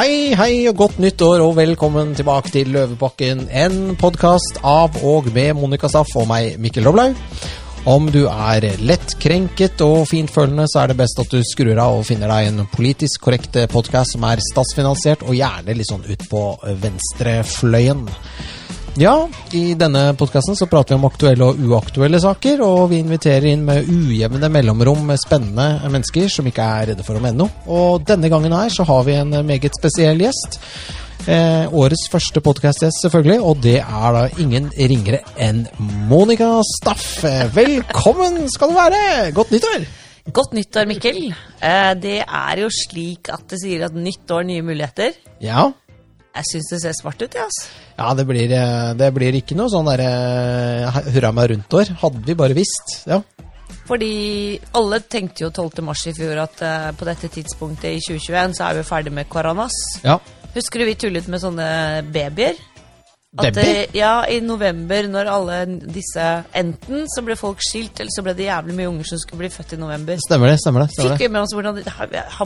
Hei, hei og godt nytt år, og velkommen tilbake til Løvebakken. En podkast av og med Monica Staff og meg, Mikkel Roblaug. Om du er lett krenket og fintfølende, så er det best at du skrur av og finner deg en politisk korrekt podkast som er statsfinansiert, og gjerne litt sånn ut på venstrefløyen. Ja, i denne podkasten så prater vi om aktuelle og uaktuelle saker, og vi inviterer inn med ujevne mellomrom med spennende mennesker som ikke er redde for å mene noe. Og denne gangen her så har vi en meget spesiell gjest. Eh, årets første podkastgjest, selvfølgelig, og det er da ingen ringere enn Monica Staff. Eh, Velkommen skal du være! Godt nyttår! Godt nyttår, Mikkel. Eh, det er jo slik at det sier at nytt år, nye muligheter. Ja. Jeg syns det ser svart ut, jeg, altså. Ja, det blir, eh, det blir ikke noe sånn derre hurra meg rundt-år. Hadde vi bare visst. Ja. Fordi alle tenkte jo 12. mars i fjor at eh, på dette tidspunktet i 2021 så er vi ferdig med koronas. ja. Husker du vi tullet med sånne babyer? Babyer? det- ja, i november når alle disse Enten så ble folk skilt, eller så ble det jævlig mye unger som skulle bli født i november. Stemmer det. stemmer det, stemmer Fikk vi med oss hvordan,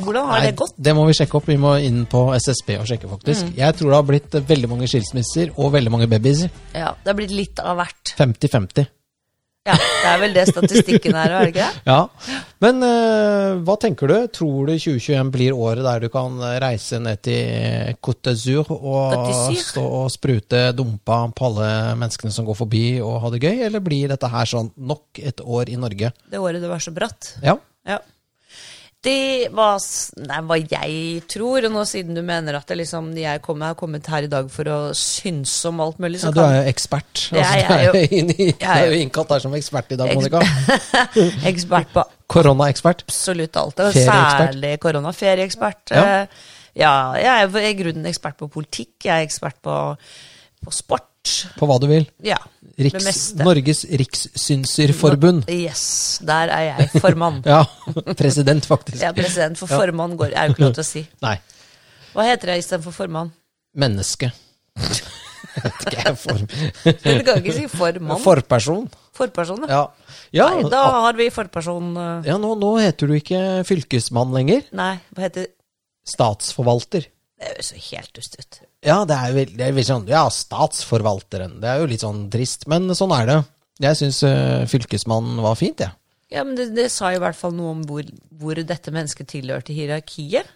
hvordan har Nei, det gått? det må vi sjekke opp. Vi må inn på SSB og sjekke, faktisk. Mm. Jeg tror det har blitt eh, veldig mange skilsmisser og veldig mange babyer. Ja, Det har blitt litt av hvert. 50-50. Ja, Det er vel det statistikken er, er det ikke det? Ja. Men uh, hva tenker du? Tror du 2021 blir året der du kan eh, reise ned til Côte d'Azur og stå og sprute dumpa på alle menneskene som går forbi og ha det gøy, eller blir dette her sånn nok et år i Norge? Det året det var så bratt. Ja. Ja. Det var nei, hva jeg tror, og nå siden du mener at det liksom, jeg kom, har kommet her i dag for å synse om alt mulig, så ja du er jo ekspert. Altså, jeg er jo- jeg er jo- innkalt her som ekspert i dag, Monica. ekspert på Koronaekspert. absolutt alt. og. Særlig korona. Ferieekspert. Ja. Eh, Ja, jeg er i grunnen ekspert på politikk, jeg er ekspert på, på sport. På hva du vil. Ja, Riks. Norges Rikssynserforbund. Yes, der er jeg formann. Ja, president, faktisk. Er president, for formann går, er jo ikke lov til å si. Nei, Hva heter jeg istedenfor formann? menneske. For, Du kan ikke si formann. forperson. Forperson. Ja, ja, Nei, da har vi forperson eh, ja nå, nå heter du ikke fylkesmann lenger. Nei, hva heter? Statsforvalter. Det høres jo helt dust ut. Ja, det er jo det er sånn, ja, statsforvalteren. Det er jo litt sånn trist, men sånn er det. Jeg syns fylkesmannen var fint, jeg. Ja, men det, det sa i hvert fall noe om hvor, hvor dette mennesket tilhørte hierarkiet.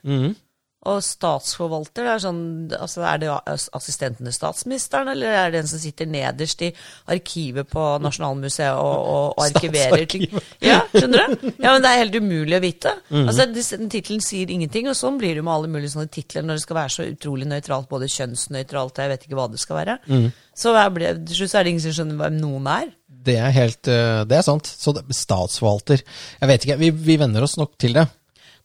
Og statsforvalter, det er sånn altså Er det assistenten til statsministeren, eller er det den som sitter nederst i arkivet på Nasjonalmuseet og, og, arkiverer ting? Ja, skjønner du? Ja, men det er helt umulig å vite. Altså, tittelen sier ingenting, og sånn blir det med alle mulige sånne titler når det skal være så utrolig nøytralt, både kjønnsnøytralt og jeg vet ikke hva det skal være. Så er til slutt er det ingen som skjønner hvem noen er. Det er helt eh, Det er sant. Så statsforvalter Jeg vet ikke, vi, vi venner oss nok til det.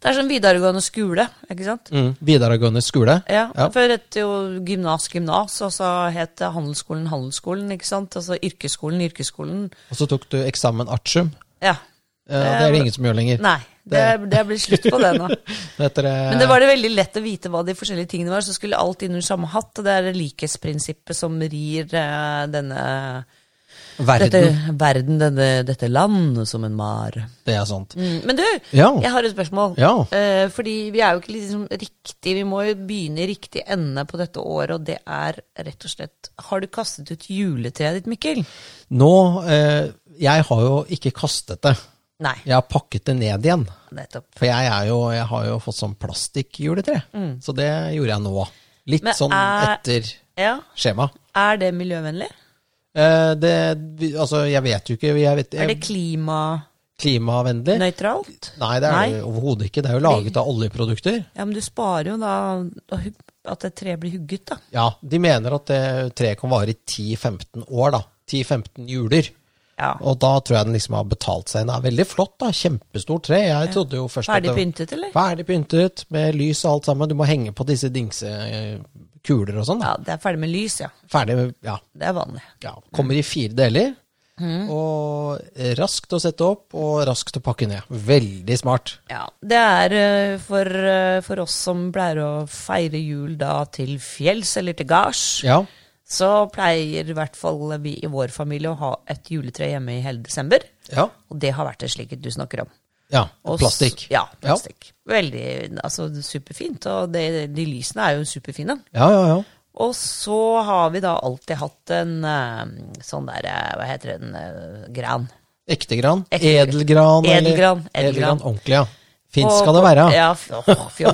Det er sånn videregående skole, ikke sant? Mm. Videregående skole. Ja, Ja. Før het jo gymnas gymnas, og så het det handelsskolen handelsskolen, ikke sant? Altså yrkesskolen yrkesskolen. Og så tok du eksamen artium. Ja. Eh, det er det ingen som gjør lenger. Nei, det, det blir slutt på det nå. Det heter, eh, Men det var det veldig lett å vite hva de forskjellige tingene var, så skulle alt inn under samme hatt. og Det er det likhetsprinsippet som rir eh, denne verden. dette verden, denne, dette land, som en mar. Det er sant. Mm. Men du, Ja. jeg har et spørsmål. Ja. Eh, fordi vi er jo ikke liksom riktig Vi må jo begynne i riktig ende på dette året, og det er rett og slett Har du kastet ut juletreet ditt, Mikkel? Nå eh, Jeg har jo ikke kastet det. Nei, Jeg har pakket det ned igjen. nettopp. For jeg, er jo, jeg har jo fått sånn plastikkjuletre. Så det gjorde jeg nå. Litt Mm. Men sånn er- etter Ja, skjema. Er det miljøvennlig? Eh, det Altså, jeg vet jo ikke jeg vet, Er det klima... Klimavennlig? Nei, det er det overhodet ikke. Det er jo laget av oljeprodukter. Ja, men du sparer jo da at et tre blir hugget, da. Ja, de mener at det treet kan vare i 10-15 år, da. 10-15 juler. Ja. Og da tror jeg den liksom har betalt seg. Det er veldig flott, da. Kjempestort tre. Jeg trodde jo først Ferdig pyntet, eller? Ferdig pyntet, med lys og alt sammen. Du må henge på disse dingsekuler og sånn. Ja, det er ferdig med lys, ja. Ferdig med Ja. Det er vanlig. ja. Kommer i fire deler. Mm. Og raskt å sette opp, og raskt å pakke ned. Veldig smart. Ja, Det er eh, for, eh, for oss som pleier å feire jul da til fjells eller til gards, Ja. så pleier i hvert fall vi i vår familie å ha et juletre hjemme i hele desember. Ja. Og det har vært det slik du snakker om. Ja, Og ja, plastikk. Ja, plastikk. Veldig altså, superfint. Og det, de lysene er jo superfine. Ja, ja, ja. Og så har vi da alltid hatt en eh, sånn der eh, Hva heter den? en gran. Ekte gran? Edelgran? Edelgran, edelgran. Edelgran. Ordentlig, ja. Fint skal det være. Ja, f-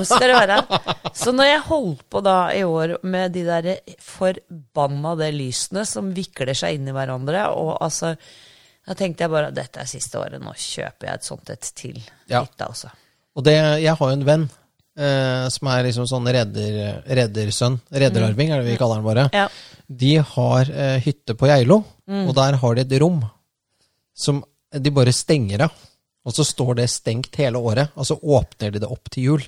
skal det være. Så når jeg holdt på da i år med de der forbannede lysene som vikler seg inn i hverandre, og altså Da tenkte jeg bare at dette er siste året, nå kjøper jeg et sånt et til Ja. hytta, altså. Og det, jeg har jo en venn eh, som er liksom sånn redder, reddersønn. Redderarving er det vi kaller han bare. Ja. De har eh, hytte på Geilo, og der har de et rom som de bare stenger av. Og så står det stengt hele året, og så åpner de det opp til jul.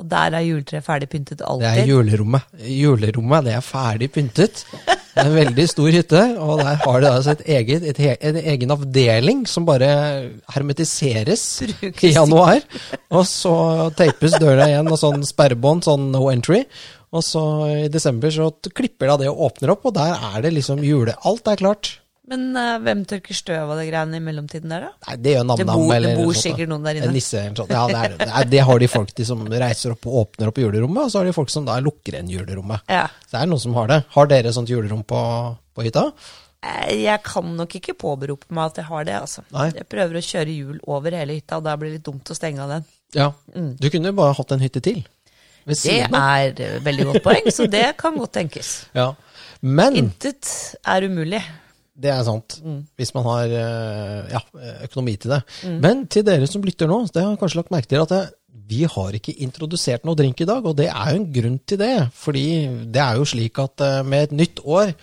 Og der er juletreet ferdig pyntet Det er julerommet. Julerommet det er ferdig pyntet. Det er en veldig stor hytte, og der har de altså et eget, et, en egen avdeling som bare hermetiseres i januar. Og så teipes døra igjen og sånn sperrebånd, sånn no entry. Og så i desember så klipper de av det og åpner opp, og der er det liksom jule... Alt er klart. Men uh, hvem tørker støv av det greiene i mellomtiden der, da? Nei, det gjør Det nam-nam. bor, det bor noe sånt, da. sikkert noen der En inne. nisse eller sånt. Ja, det, er, det, er, det har de folk de som reiser opp og åpner opp julerommet, og så har de folk som da lukker igjen julerommet. Ja. Så det er noen som har det. Har dere sånt julerom på, på hytta? Eh, Jeg kan nok ikke påberope meg at jeg har det, altså. Nei. Jeg prøver å kjøre hjul over hele hytta, og da blir det litt dumt å stenge av den. Ja. Du kunne jo bare hatt en hytte til. Det er veldig godt poeng, så det kan godt tenkes. Ja. Men Intet er umulig. Det er sant, Mm. hvis man har eh, ja, økonomi til det. Men til dere som lytter nå, det har jeg kanskje lagt merke til at det, vi har ikke introdusert noe drink i dag, og det er jo en grunn til det. Fordi det er jo slik at eh, med et nytt år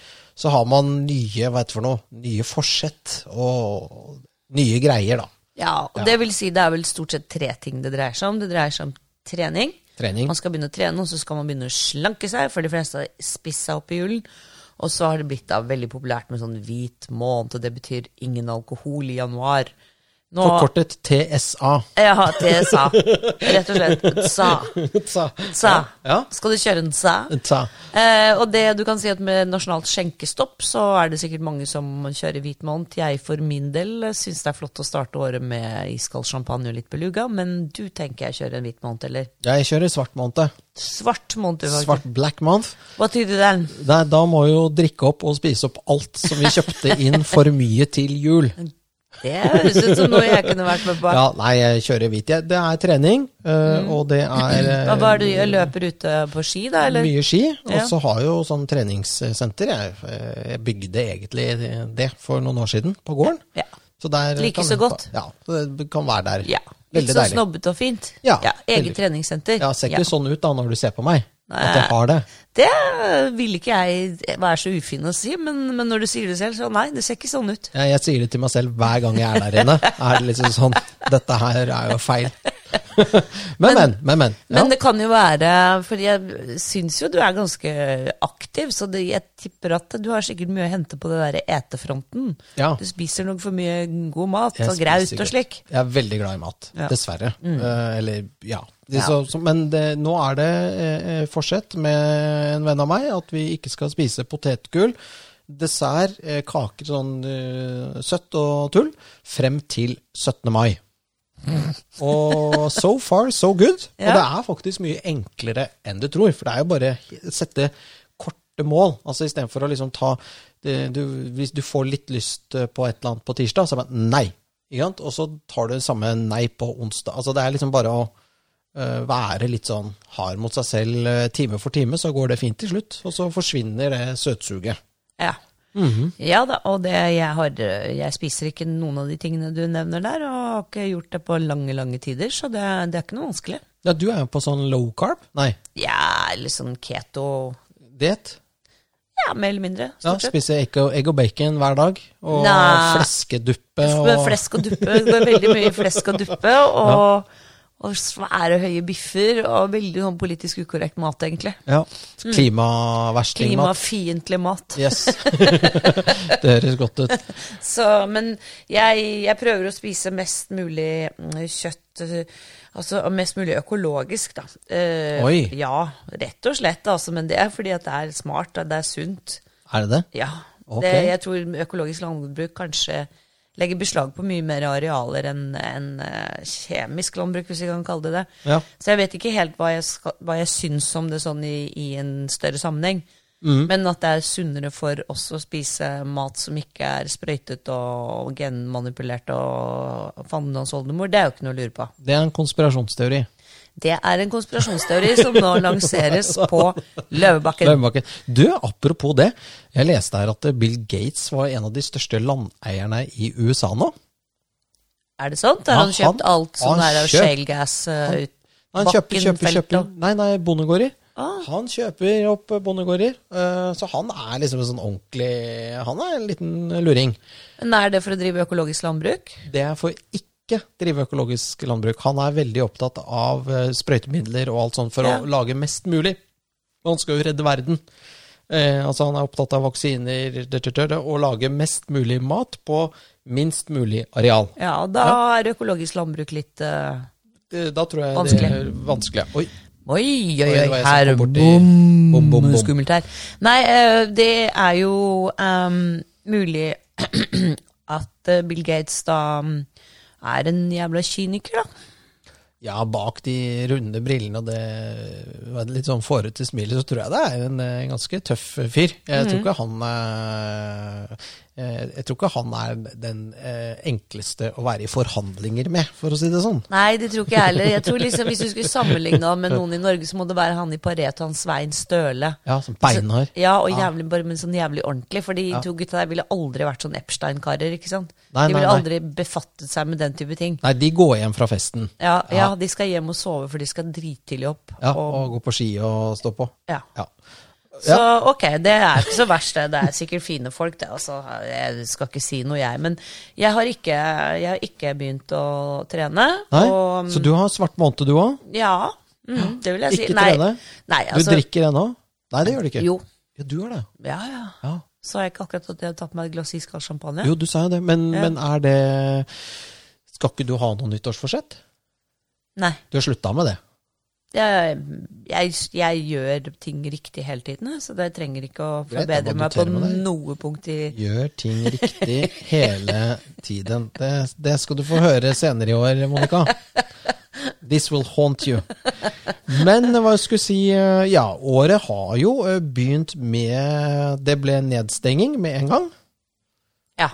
så har man nye, hva for noe, nye forsett og nye greier, da. Ja, og det vil si det er vel stort sett tre ting det dreier seg om. Det dreier seg om trening. Trening. Man skal begynne å trene, og så skal man begynne å slanke seg, for de fleste har spissa opp i julen. Og så har det blitt da veldig populært med sånn hvit måned, og det betyr ingen alkohol i januar. Nå, Forkortet TSA. Ja, TSA. Rett og slett. TSA. TSA. TSA. Ja. Skal du kjøre en TSA? TSA. Eh, og det du kan si at med nasjonalt skjenkestopp, så er det sikkert mange som kjører hvit måned. Jeg for min del syns det er flott å starte året med iskald champagne og litt beluga, men du tenker jeg kjører en hvit måned, eller? Jeg kjører svart måned. Svart måned, faktisk. Svart black month. Hva tyder den? Nei, da må jo drikke opp og spise opp alt som vi kjøpte inn for mye til jul. Det høres ut som noe jeg kunne vært med på. Ja, nei, jeg kjører hvit. Det er trening, mm. og det er øh, Hva var det du gjør? Løper ute på ski, da, eller? mye ski. Og Ja. så har jeg jo sånn treningssenter. Jeg, øh, jeg bygde egentlig det for noen år siden, på gården. Ja. Så der Like kan så godt. Ja, så det kan være der. ja. Litt så deilig. snobbete og fint. Ja, Eget veldig. treningssenter. Ja, ser ikke Ja. sånn ut da når du ser på meg. At jeg har det. Det vil ikke jeg være så ufin å si, men, men når du sier det selv, så nei, det ser ikke sånn ut. Jeg, jeg sier det til meg selv hver gang jeg er der inne. Er det liksom sånn Dette her er jo feil. men, men, men. men. Ja. Men det kan jo være For jeg syns jo du er ganske aktiv, så det, jeg tipper at du har sikkert mye å hente på det der etefronten. Ja. Du spiser nok for mye god mat Jeg og graut og slik. Jeg er veldig glad i mat, Ja. Mm. dessverre. Eh, eller, ja. Ja. Så, så, men det, nå er det eh, forsett med en venn av meg at vi ikke skal spise potetgull, dessert, eh, kaker, sånn eh, søtt og tull, frem til 17. mai. Og so far, so good. Ja. Og det er faktisk mye enklere enn du tror, for det er jo bare å sette korte mål. Altså istedenfor å liksom ta det, du, Hvis du får litt lyst eh, på et eller annet på tirsdag, så er det nei. Og så tar du det samme nei på onsdag. Altså det er liksom bare å eh, være litt sånn hard mot seg selv eh, time for time, så går det fint til slutt. Og så forsvinner det søtsuget. Ja. Mhm. Ja da, og det, jeg, har, jeg spiser ikke noen av de tingene du nevner der, og har ikke gjort det på lange, lange tider, så det, det er ikke noe vanskelig. Ja, du er jo på sånn low carb? Nei, Ja, eller sånn keto diett? Ja, mer eller mindre. Ja. Spise egg og, egg og bacon hver dag? Og Nei. fleskeduppe og Flesk og duppe. Det er veldig mye flesk og duppe, og, og svære, høye biffer, og veldig sånn politisk ukorrekt mat, egentlig. ja, klimaverstingmat. Klimafiendtlig mat. Yes. det høres godt ut. Så, men jeg, jeg prøver å spise mest mulig mm, kjøtt eh, Altså mest mulig økologisk, da. Uh, Oi. Ja, rett og slett, altså. Men det er fordi at det er smart, det er sunt. Er det det? Ja. Okay. Det, jeg tror økologisk landbruk kanskje legger beslag på mye mer arealer enn en, eh, kjemisk landbruk, hvis vi kan kalle det det. Ja. Så jeg vet ikke helt hva jeg, skal, hva jeg syns om det sånn i, i en større sammenheng. Mm. Men at det er sunnere for oss å spise mat som ikke er sprøytet og genmanipulert og fandens oldemor, det er jo ikke noe å lure på. Det er en konspirasjonsteori. Det er en konspirasjonsteori som nå lanseres på Løvebakken. Løvebakken. Du, apropos det. Jeg leste her at Bill Gates var en av de største landeierne i USA nå. Er det sant? Har han kjøpt alt som han er av shale gas han, ut? Han kjøper, kjøper, kjøper Nei, nei, bondegårder. Ah. Han kjøper opp bondegårder. eh, Så han er liksom en sånn ordentlig Han er en liten luring. Men er det for å drive økologisk landbruk? Det er for ikke drive økologisk landbruk. Han er veldig opptatt av eh, sprøytemidler og alt sånt for Ja. å lage mest mulig. Han skal jo redde verden. Eh, altså Han er opptatt av vaksiner og lage mest mulig mat på minst mulig areal. Ja, og da er økologisk landbruk litt uh, da tror jeg Vanskelig. det er vanskelig. Oi, Oi, oi, Oi, her bom, bom. Skummelt her. Nei, eh, det er jo um, mulig at Bill Gates da er en jævla kyniker, da. Ja, bak de runde brillene og det litt sånn fårete smilet, så tror jeg det er en, eh, ganske tøff fyr. Jeg tror ikke han eh, Jeg tror ikke han er den eh, enkleste å være i forhandlinger med, for å si det sånn. Nei, det tror ikke jeg heller. Jeg tror liksom Hvis du skulle sammenligne ham med noen i Norge, så må det være han i Pareto, han Svein Støle. Ja, som beinhard. Ja, og jævlig, bare men sånn jævlig ordentlig. For de Ja. to gutta der ville aldri vært sånn Epstein-karer, ikke sant? Nei, de nei, ville nei. aldri befattet seg med den type ting. Nei, de går hjem fra festen. Ja, ja, Ja. de skal hjem og sove, for de skal drittidlig opp. Ja, og, og gå på ski og stå på. ja. Ja. Så ok, det er ikke så verst, det. Det er sikkert fine folk, det. Altså, jeg skal ikke si noe, jeg. Men jeg har ikke, jeg har ikke begynt å trene. Og, Så du har svart måned, du òg? Ja, mm, det vil jeg si. Ikke trene? Nei, altså, Du drikker ennå? Nei, det gjør du ikke. Jo. Ja, du gjør det. Ja, ja. Ja. Sa jeg ikke akkurat at jeg hadde tatt meg et glass iskald champagne? Jo, du sa jo det, men, Ja. men er det Skal ikke du ha noe nyttårsforsett? Nei. Du har slutta med det? Jeg, jeg, jeg gjør ting riktig hele tiden, så jeg trenger ikke å forbedre meg på noe punkt i Gjør ting riktig hele tiden. Det, det skal du få høre senere i år, Monica. This will haunt you. Men hva jeg skulle si eh, Ja, året har jo eh, begynt med Det ble nedstenging med en gang. Ja.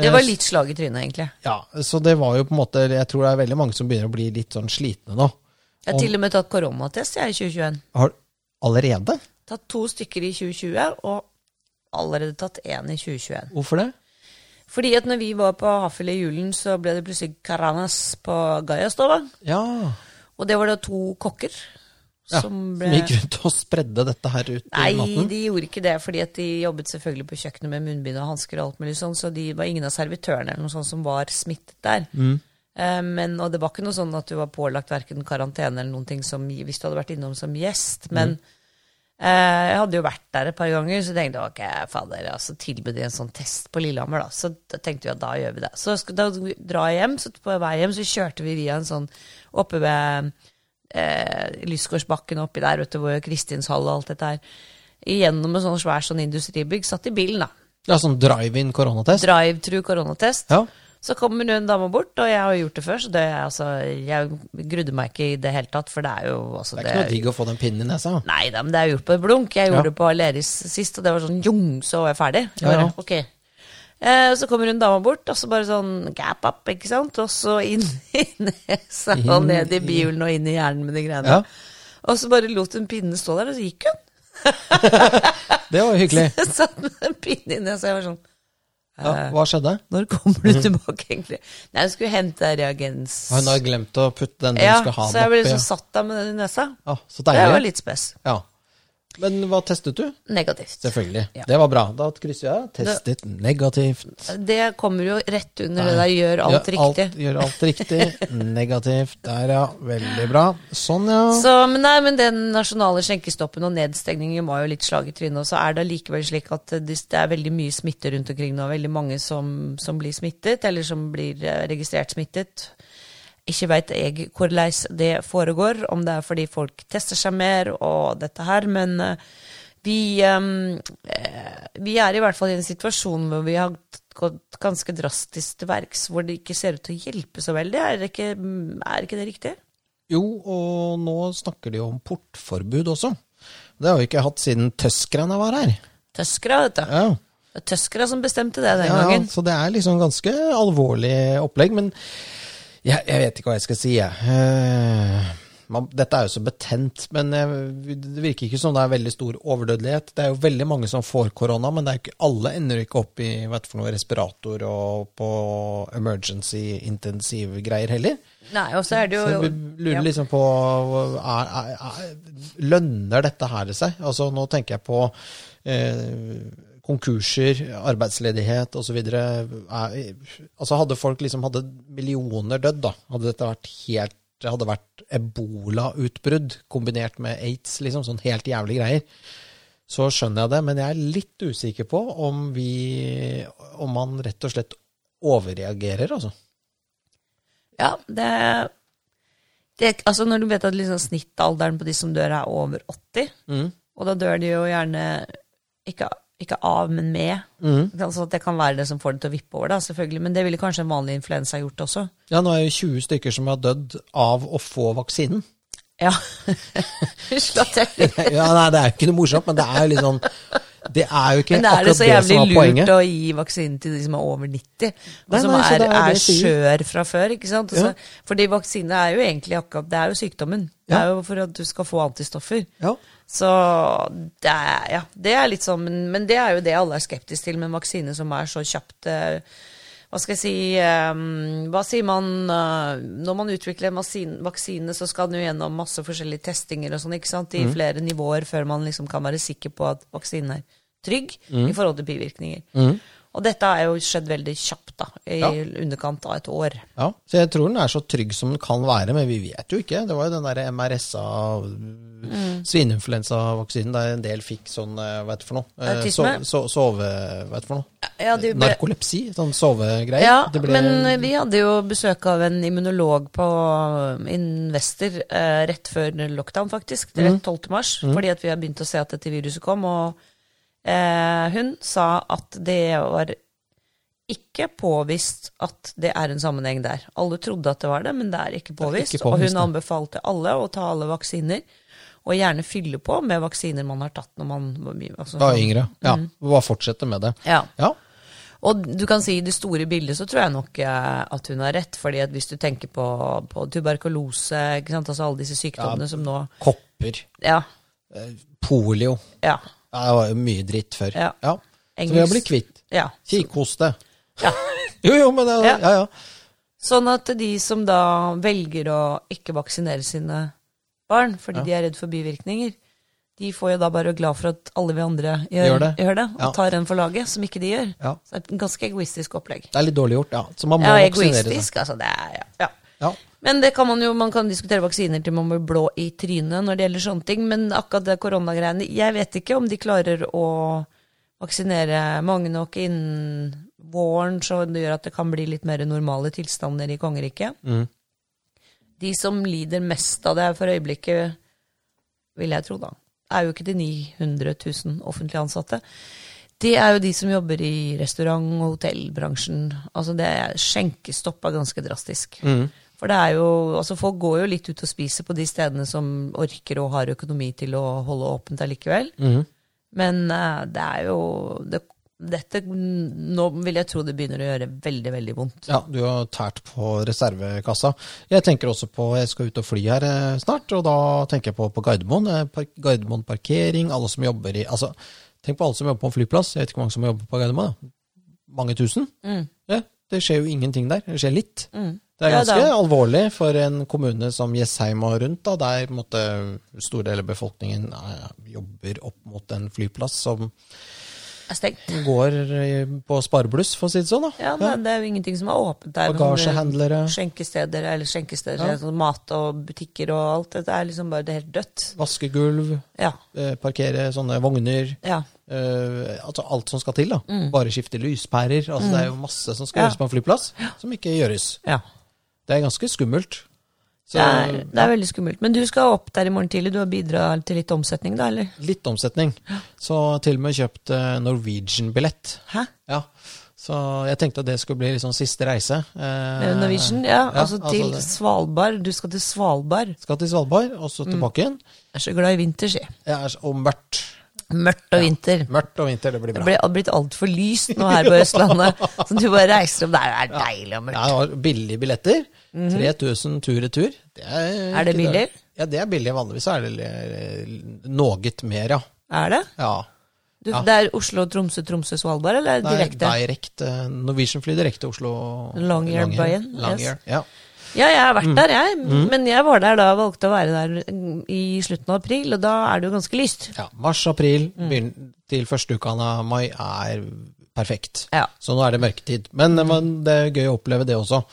Det var litt slag i trynet, egentlig. Ja, så det var jo på en måte Jeg tror det er veldig mange som begynner å bli litt sånn slitne nå. Jeg har til og med tatt koronatest jeg, i 2021. Har allerede? Tatt to stykker i 2020, og allerede tatt én i 2021. Hvorfor det? Fordi at når vi var på Hafjell i julen, så ble det plutselig karanas på Gaiastova. Ja. Og det var da to kokker ja. som Som ble gikk rundt og spredde dette her ut i maten? Nei, de gjorde ikke det, fordi at de jobbet selvfølgelig på kjøkkenet med munnbind og hansker og alt mulig sånn, så de var ingen av servitørene eller noe sånt som var smittet der. Mm. Eh, men, og det var ikke noe sånn at du var pålagt verken karantene eller noen ting som, hvis du hadde vært innom som gjest. Mm. Men eh, jeg hadde jo vært der et par ganger, så tenkte jeg ok, fader, altså tilbød de en sånn test på Lillehammer, da. Så da tenkte vi at da gjør vi det. Så da dra jeg hjem, så på vei hjem så kjørte vi via en sånn oppe ved eh, Lysgårdsbakken oppi der, vet du, hvor Kristinshall og alt dette her. Igjennom en sånn svær sånn industribygg, satt i bilen, da. Ja, sånn drive-in koronatest? Drive-true koronatest. Ja. Så kommer hun en dame bort, og jeg har gjort det før, så det, altså, jeg grudde meg ikke i det hele tatt, for det er jo altså, Det er ikke noe digg å få den pinnen i nesa. Nei da, men det er gjort på et blunk. Jeg gjorde Ja. det på Aleris sist, og det var sånn jung, så var jeg ferdig. Jeg Ja, ja. bare, ok. Eh, så kommer en dame bort, og så bare sånn gap up, ikke sant? Og så inn i nesa og ned i bihulen og inn i hjernen med de greiene. Ja. Og så bare lot hun pinnen stå der, og så gikk hun. Det var hyggelig. Satt med en pinne i nesa, jeg var sånn Ja, hva skjedde? Når kommer du tilbake, egentlig? Nei, hun skulle hente reagens. Hun har glemt å putte den du Ja, skal ha så jeg ble den oppi. liksom satt der med den i nesa. Ja, så deilig. Det var litt spes. Ja. Men hva testet du? Negativt. Selvfølgelig. Ja. Det var bra. Da krysser jeg. Testet negativt. Det kommer jo rett under det der gjør alt Gjør riktig. gjør alt riktig. Negativt. Der, ja. Veldig bra. Sånn, ja. Så, men, nei, men den nasjonale skjenkestoppen og nedstengningen var jo litt slag i trynet. Og så er det likevel slik at det det er veldig mye smitte rundt omkring nå. Veldig mange som, som blir smittet, eller som blir eh, registrert smittet. Ikke veit jeg hvordan det foregår, om det er fordi folk tester seg mer og dette her, men eh, vi, eh, vi er i hvert fall i en situasjon hvor vi har gått ganske drastisk til verks, hvor det ikke ser ut til å hjelpe så veldig. Er, det ikke, er ikke det riktig? Jo, og nå snakker de om portforbud også. Det har vi ikke hatt siden tøskerne var her. Tøskere, vet du. Ja. Det er tøskere som bestemte det den Ja, ja, så det er liksom ganske alvorlig opplegg. Men jeg, jeg vet ikke hva jeg skal si, jeg. Eh, man, dette er jo så betent, men eh, det virker ikke som det er veldig stor overdødelighet. Det er jo veldig mange som får korona, men det ikke, alle ender ikke opp i noe respirator og på emergency intensivgreier heller. Nei, og så er det Så jo vi lurer liksom på er, er, er, Lønner dette her seg? Altså Nå tenker jeg på eh, konkurser, arbeidsledighet osv. Altså hadde folk liksom hadde millioner dødd, da, hadde dette vært helt det hadde vært ebolautbrudd kombinert med aids, liksom, sånn helt jævlige greier, så skjønner jeg det. Men jeg er litt usikker på om vi Om man rett og slett overreagerer, altså. Ja, det, det Altså, når du vet at liksom snittalderen på de som dør, er over 80, Mm. og da dør de jo gjerne ikke, ikke av, men med. Mm. Altså at det kan være det som får det til å vippe over, da, selvfølgelig. Men det ville kanskje en vanlig influensa gjort også. Ja, nå er det 20 stykker som har dødd av å få vaksinen. Ja. Slå ja, nei, det er jo ikke noe morsomt, men det er jo litt sånn Det er jo ikke Men er det så jævlig lurt poenget. å gi vaksinen til de som er over 90? Og Nei, som nei, er, det er skjør fra før, ikke sant? Ja. Altså, Fordi vaksine er jo egentlig akkurat Det er jo sykdommen. Det er jo for at du skal få antistoffer. Ja. Så det er, ja, det er litt sånn, men, men det er jo det alle er skeptiske til med en vaksine som er så kjapt eh, Hva skal jeg si um, Hva sier man uh, Når man utvikler en vaksine, vaksine, så skal den jo gjennom masse forskjellige testinger og sånn, ikke sant, Mm. i flere nivåer før man liksom kan være sikker på at vaksinen er trygg i forhold til bivirkninger. Mm. Og dette er jo skjedd veldig kjapt, da, i Ja. underkant av et år. ja. Så jeg tror den er så trygg som den kan være, men vi vet jo ikke. Det var jo den derre MRSA, Mm. svineinfluensavaksinen, der en del fikk sånn, eh, hva heter det for noe? Eh, Autisme? So, so, sove... Hva heter det for noe? Ja, ble- Narkolepsi? Sånn sovegreier. Ja, Det ble- men vi hadde jo besøk av en immunolog på Investor eh, rett før lockdown, faktisk. Mm. Rett 12. mars. Fordi at vi har begynt å se at dette viruset kom. Og eh, hun sa at det var ikke påvist at det er en sammenheng der. Alle trodde at det var det, men det er ikke påvist. ikke og hun det. anbefalte alle å ta alle vaksiner. Og gjerne fylle på med vaksiner man har tatt når man altså, Da yngre. Ja. Mm. Bare fortsette med det. Ja. Ja. Og du kan si i det store bildet så tror jeg nok eh, at hun har rett. fordi at hvis du tenker på, på tuberkulose, ikke sant? altså alle disse sykdommene som nå Kopper. Ja. eh, Polio. ja, Ja, Det var jo mye dritt før. Ja. Så vi har blitt kvitt. ja. Kikhoste. ja. Jo, jo, men det, Ja. ja, ja. Sånn at de som da velger å ikke vaksinere sine barn fordi de er redd for bivirkninger, de får jo da bare være glad for at alle vi andre gjør, Gjør det. gjør det og Ja. tar en for laget, som ikke de gjør. Ja. Så det er et ganske egoistisk opplegg. Det er litt dårlig gjort, ja. Så man må Ja, vaksinere seg. egoistisk, altså. Det er, ja. Ja. Men det kan man jo, man kan diskutere vaksiner til man blir blå i trynet når det gjelder sånne ting. Men akkurat det koronagreiene Jeg vet ikke om de klarer å vaksinere mange nok innen våren, så det gjør at det kan bli litt mer normale tilstander i kongeriket. Mm. De som lider mest av det her for øyeblikket, vil jeg tro, da, er jo ikke de 900 000 offentlig ansatte. Det er jo de som jobber i restaurant- og hotellbransjen. Altså det skjenkestopp er ganske drastisk. Mm. For det er jo, altså folk går jo litt ut og spiser på de stedene som orker og har økonomi til å holde åpent allikevel. Mm. Men uh, det er jo det, Dette Nå vil jeg tro det begynner å gjøre veldig, veldig vondt. Ja, du har tært på reservekassa. Jeg tenker også på, jeg skal ut og fly her eh, snart, og da tenker jeg på, på Gardermoen. eh, park, Gardermoen parkering, alle som jobber i altså, Tenk på alle som jobber på en flyplass. Jeg vet ikke hvor mange som jobber på Gardermoen. da. Mange tusen. Mm. Ja, det skjer jo ingenting der. Det skjer litt. Mm. Det er ganske ja, alvorlig for en kommune som Jessheim og rundt, da, der måtte, store deler av befolkningen ja, jobber opp mot en flyplass som går eh, på sparebluss, for å si det sånn. da. Ja, det, det er jo ingenting som er åpent der. Bagasjehandlere. Skjenkesteder eller skjenkesteder, Ja. sånn mat og butikker og alt. Det er liksom bare det helt dødt. Vaskegulv, Ja. eh, parkere sånne vogner. ja. eh, altså alt som skal til. da. Bare skifte lyspærer. altså Det er jo masse som skal Mm. Gjøres på en flyplass, som ikke gjøres. ja. Det er ganske skummelt. Så, Det er, det er veldig skummelt. Men du skal opp der i morgen tidlig. Du har bidratt til litt omsetning, da, eller? Litt omsetning. Så til og med kjøpt eh, Norwegian-billett. Hæ? Ja. Så jeg tenkte at det skulle bli liksom siste reise. Eh, Norwegian? Ja, ja, altså til altså Svalbard. Du skal til Svalbard. Skal til Svalbard, og så tilbake igjen. Jeg er så glad i vinter, si. Jeg er så- Og mørkt. Og vinter. Mørkt og vinter, det blir bra. Det ble blitt altfor lyst nå her på Østlandet. Så du bare reiser opp der. Det er deilig og mørkt. Det var billige billetter. 3000 tur-retur. Det er, Mhm. Er det billig? billig? Ja, det er billig. Vanligvis er det noe mer, ja. Er det? ja. Du, Ja. Det er Oslo, Tromsø, Tromsø, Svalbard, eller er Det er direkte? direkte. Norwegian flyr direkte Oslo. Longyearbyen, Longyear, ja. Ja, jeg har Mm. vært der, jeg. Men jeg var der da, valgte å være der mm, i slutten av april, og da er det jo ganske lyst. ja. Mars-april Mm. til første uka av mai er perfekt. Ja. Så nå er det mørketid. Men, men det er gøy å oppleve det også.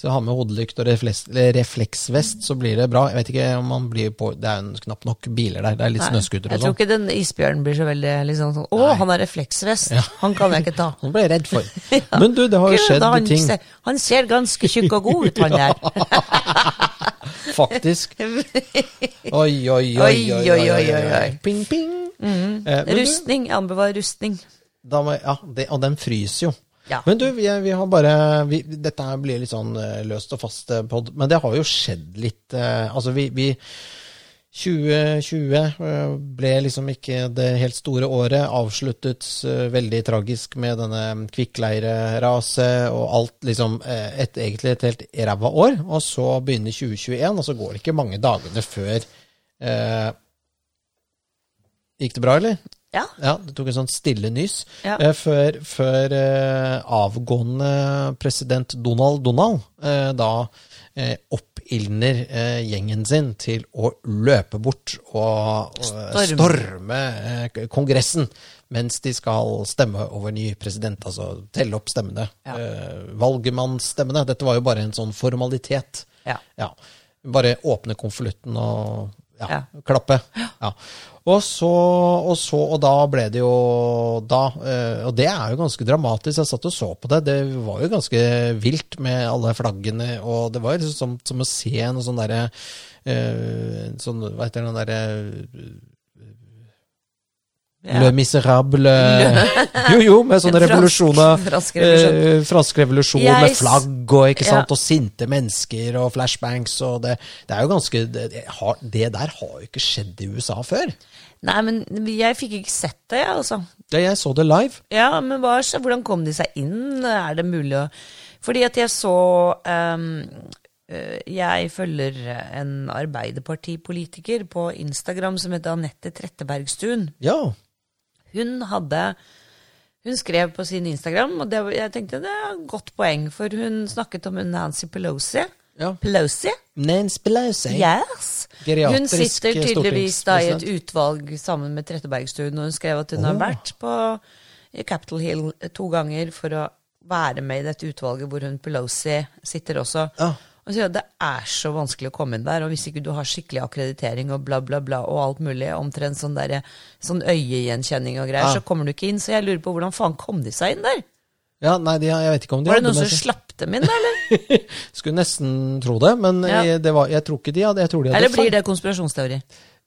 Så ha med hodelykt og refleks, refleksvest, så blir det bra. Jeg vet ikke om man blir på Det er jo knapt nok biler der. Det er litt snøscooter og sånn. Jeg tror sånn. ikke den isbjørnen blir så veldig liksom sånn Å, Nei. han har refleksvest! Ja. Han kan jeg ikke ta. Han ble jeg redd for. Men du, det har jo skjedd han, ting, ser, han ser ganske tjukk og god ut, han der. faktisk. Oi, oi, oi, oi, oi, oi, oi. Ping, ping. Eh, men du, Rustning. Jeg anbefaler rustning. må, ja, det, og den fryser jo. Ja. Men du, vi, vi har bare vi, Dette her blir litt sånn eh, løst og fast eh, pod, men det har jo skjedd litt eh, Altså, vi, vi 2020 eh, ble liksom ikke det helt store året. Avsluttet veldig tragisk med denne kvikkleireraset og alt liksom et, Egentlig et helt ræva år. Og så begynner 2021, og så går det ikke mange dagene før eh, Gikk det bra, eller? Ja. Ja, det tok en sånn stille nys. Ja. Eh, før før eh, avgående president Donald Donald eh, da eh, oppildner eh, gjengen sin til å løpe bort og, og Storme. storme eh, Kongressen mens de skal stemme over ny president, altså telle opp stemmene. Ja. Eh, valgmannsstemmene. Dette var jo bare en sånn formalitet. Ja. Ja. Bare åpne konvolutten og ja, klappe. Ja. Og så, og så, og da ble det jo da eh, Og det er jo ganske dramatisk. Jeg satt og så på det. Det var jo ganske vilt med alle flaggene, og det var liksom som, som å se noe sånn derre eh, sånn, Hva heter den derre Ja. Le Miserable Jo, jo, med sånne revolusjoner. fransk revolusjon. Eh, fransk revolusjon Jeg med flagg og, ikke sant, Ja. og sinte mennesker og flashbangs og det, det er jo ganske det, det der har jo ikke skjedd i USA før. Nei, men jeg fikk ikke sett det, jeg, altså. Det, jeg så det live. Ja, men hva, hvordan kom de seg inn? Er det mulig å Fordi at jeg så eh, Jeg følger en Arbeiderpartipolitiker på Instagram som heter Anette Trettebergstuen. Ja. Hun hadde Hun skrev på sin Instagram, og det, jeg tenkte det er et godt poeng, for hun snakket om Nancy Pelosi. ja. Pelosi? Nancy Pelosi. Yes. Geriatrisk Hun sitter tydeligvis da i et utvalg sammen med Trettebergstuen, og hun skrev at hun har vært på Capitol Hill to ganger for å være med i dette utvalget hvor hun Pelosi sitter også. Ja. Og sier at det er så vanskelig å komme inn der, og hvis ikke du har skikkelig akkreditering og bla, bla, bla, og alt mulig, omtrent sånn, der, sånn øyegjenkjenning og greier, Ja. så kommer du ikke inn. Så jeg lurer på hvordan faen kom de seg inn der? Ja, nei, de, jeg vet ikke om de Var det noen som slapp dem inn, eller? Skulle nesten tro det, men Ja. jeg, det var, jeg tror ikke de hadde Jeg tror de hadde Eller blir det konspirasjonsteori?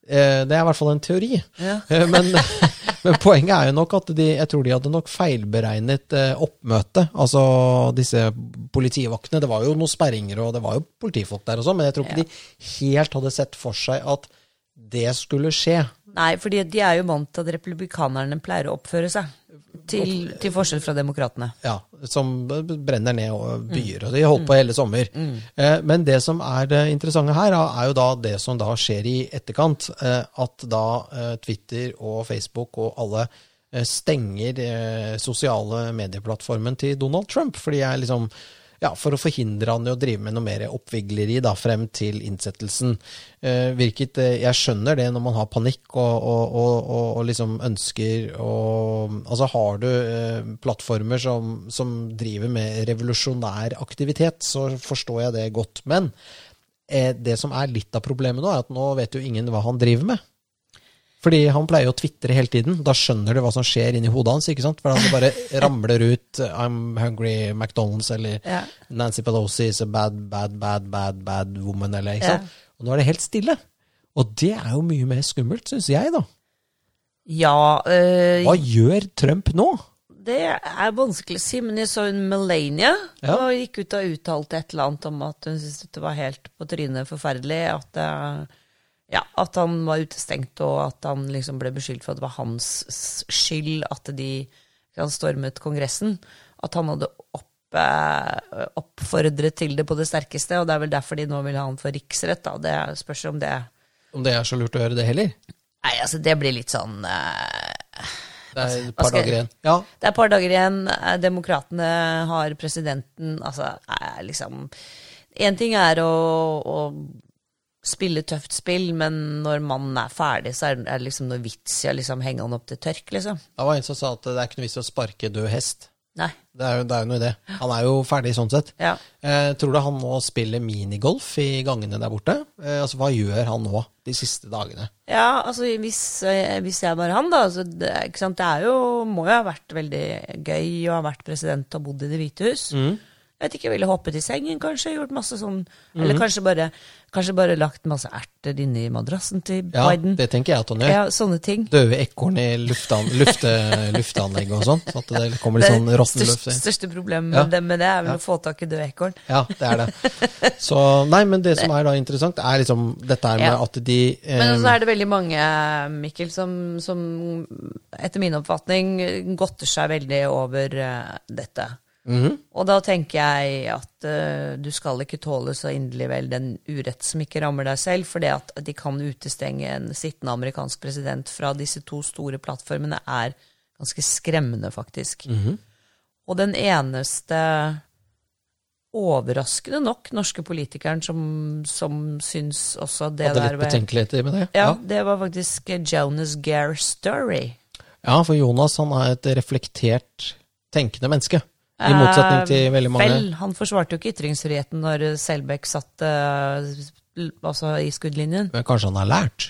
Eh, Det er i hvert fall en teori. Ja. Eh, Men, men poenget er jo nok at de, jeg tror de hadde nok feilberegnet eh, oppmøtet. Altså disse politivaktene. Det var jo noen sperringer, og det var jo politifolk der og sånn, men jeg tror ikke Ja. de helt hadde sett for seg at det skulle skje. Nei, for de er jo vant til at republikanerne pleier å oppføre seg. Til, til forskjell fra demokratene. Ja, som brenner ned og byer, og de holdt på hele sommer. Eh, Men det som er det interessante her, er jo da det som da skjer i etterkant. eh, At da eh, Twitter og Facebook og alle stenger sosiale medieplattformen til Donald Trump. Fordi jeg liksom ja, For å forhindre han i å drive med noe mer oppvigleri da, frem til innsettelsen. Eh, virket, eh, jeg skjønner det når man har panikk og, og, og, og, liksom ønsker Altså har du eh, plattformer som, som driver med revolusjonær aktivitet, så forstår jeg det godt. Men eh, det som er litt av problemet nå, er at nå vet jo ingen hva han driver med. Fordi han pleier å tvitre hele tiden. Da skjønner du hva som skjer inni hodet hans. ikke sant? For han bare ramler ut 'I'm hungry McDonald's' eller Ja. 'Nancy Pelosi is a bad, bad, bad, bad, bad woman', eller ikke Ja. Og nå er det helt stille. Og det er jo mye mer skummelt, syns jeg, da. Ja, øh, Hva gjør Trump nå? det er vanskelig å si, men jeg så hun Melania Ja. og gikk ut og uttalte et eller annet om at hun syntes det var helt på trynet forferdelig at, øh, ja, at han var utestengt, og at han liksom ble beskyldt for at det var hans skyld at de han stormet Kongressen. At han hadde opp, eh, oppfordret til det på det sterkeste, og det er vel derfor de nå vil ha han for riksrett. da. Det spørs om det Om det er så lurt å gjøre det heller? Nei, altså, det blir litt sånn eh, Det er et par skal dager igjen. Ja, Det er et par dager igjen. Eh, Demokratene har presidenten Altså, liksom Én ting er å, å spille tøft spill, men når mannen er ferdig, så er det liksom noe vits i å liksom henge han opp til tørk, liksom. Det var en som sa at det er ikke noe vits i å sparke død hest. Nei. Det er, jo, det er jo noe i det. Han er jo ferdig sånn sett. Ja. Eh, tror du han nå spiller minigolf i gangene der borte? Eh, altså, Hva gjør han nå de siste dagene? Ja, altså hvis, eh, hvis jeg var han, da altså, det, ikke sant? det er jo, må jo ha vært veldig gøy å ha vært president og bodd i Det hvite hus. Jeg vet ikke, ville hoppet i sengen kanskje, gjort masse sånn Eller kanskje bare, kanskje bare lagt masse erter inni madrassen til Ja, Biden. Det tenker jeg at han gjør. Ja, sånne ting. Døde ekorn i luftan, lufte, lufteanlegg og sånn. Så at det kommer litt sånn råtten luft Det største problemet Ja. med, det, er vel å få tak i døde ekorn. Ja, det er det. Så, nei, men det som er da interessant, er liksom dette her med Ja. at de eh, Men så er det veldig mange, Mikkel, som, som etter min oppfatning godter seg veldig over uh, dette. Mhm. Og da tenker jeg at uh, du skal ikke tåle så inderlig vel den urett som ikke rammer deg selv, for det at de kan utestenge en sittende amerikansk president fra disse to store plattformene, er ganske skremmende, faktisk. Mhm. Og den eneste overraskende nok norske politikeren som, som syns også det Hadde der litt betenkeligheter med det. ja, det var faktisk Jonas Gare Story. Ja, for Jonas han er et reflektert, tenkende menneske. I motsetning til veldig mange Vel, han forsvarte jo ikke ytringsfriheten når Selbekk satt eh, altså i skuddlinjen. Men kanskje han har lært?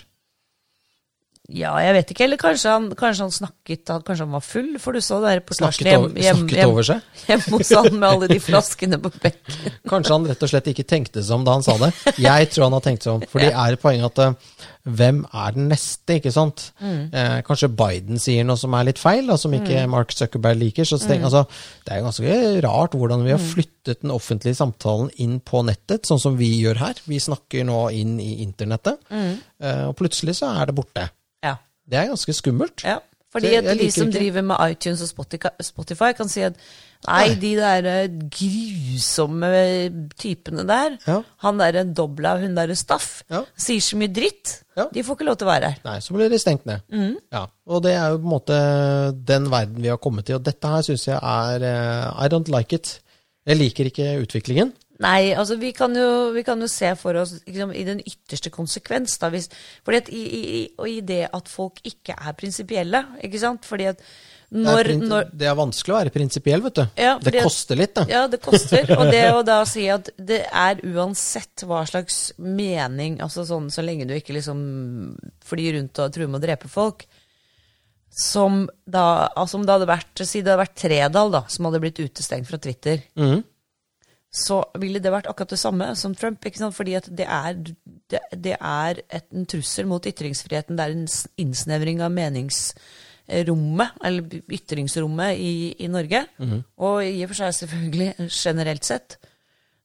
Ja, jeg vet ikke. Eller kanskje han, kanskje han snakket Kanskje han var full? For du så det reportasjen Snakket, over, snakket over seg? hjemme hos han med alle de flaskene på bekken. Kanskje han rett og slett ikke tenkte seg om da han sa det. Jeg tror han har tenkt seg om. For det er et poeng at eh, hvem er den neste, ikke sant? Eh, kanskje Biden sier noe som er litt feil, da, som ikke Mark Zuckerberg liker. Så tenk, altså, det er jo ganske rart hvordan vi har flyttet den offentlige samtalen inn på nettet, sånn som vi gjør her. Vi snakker nå inn i internettet, eh, og plutselig så er det borte. Det er ganske skummelt. ja. Fordi jeg de som ikke- driver med iTunes og Spotify, kan si at nei, de der eh, grusomme typene der, Ja. han derre Dobla og hun derre Staff, Ja. sier så mye dritt. Ja. De får ikke lov til å være her. Nei, så blir de stengt ned. Ja, og det er jo på en måte den verden vi har kommet til, og dette her syns jeg er uh, I don't like it. Jeg liker ikke utviklingen. Nei, altså vi kan jo, vi kan jo se for oss liksom, i den ytterste konsekvens, da, hvis, fordi at i, i, i- og i det at folk ikke er prinsipielle, ikke sant? Fordi at Det er, når, det er vanskelig å være prinsipiell, vet du. Ja, det koster litt, da. Ja, det koster. Og det å da si at det er uansett hva slags mening, altså sånn så lenge du ikke liksom flyr rundt og truer med å drepe folk, som da, altså om det hadde vært, si det hadde vært Tredal da, som hadde blitt utestengt fra Twitter, Mhm. Så ville det vært akkurat det samme som Trump. ikke sant? Fordi at det er, det, det er et, en trussel mot ytringsfriheten. Det er en innsnevring av meningsrommet, eller ytringsrommet i, i Norge. Og i og for seg selvfølgelig generelt sett.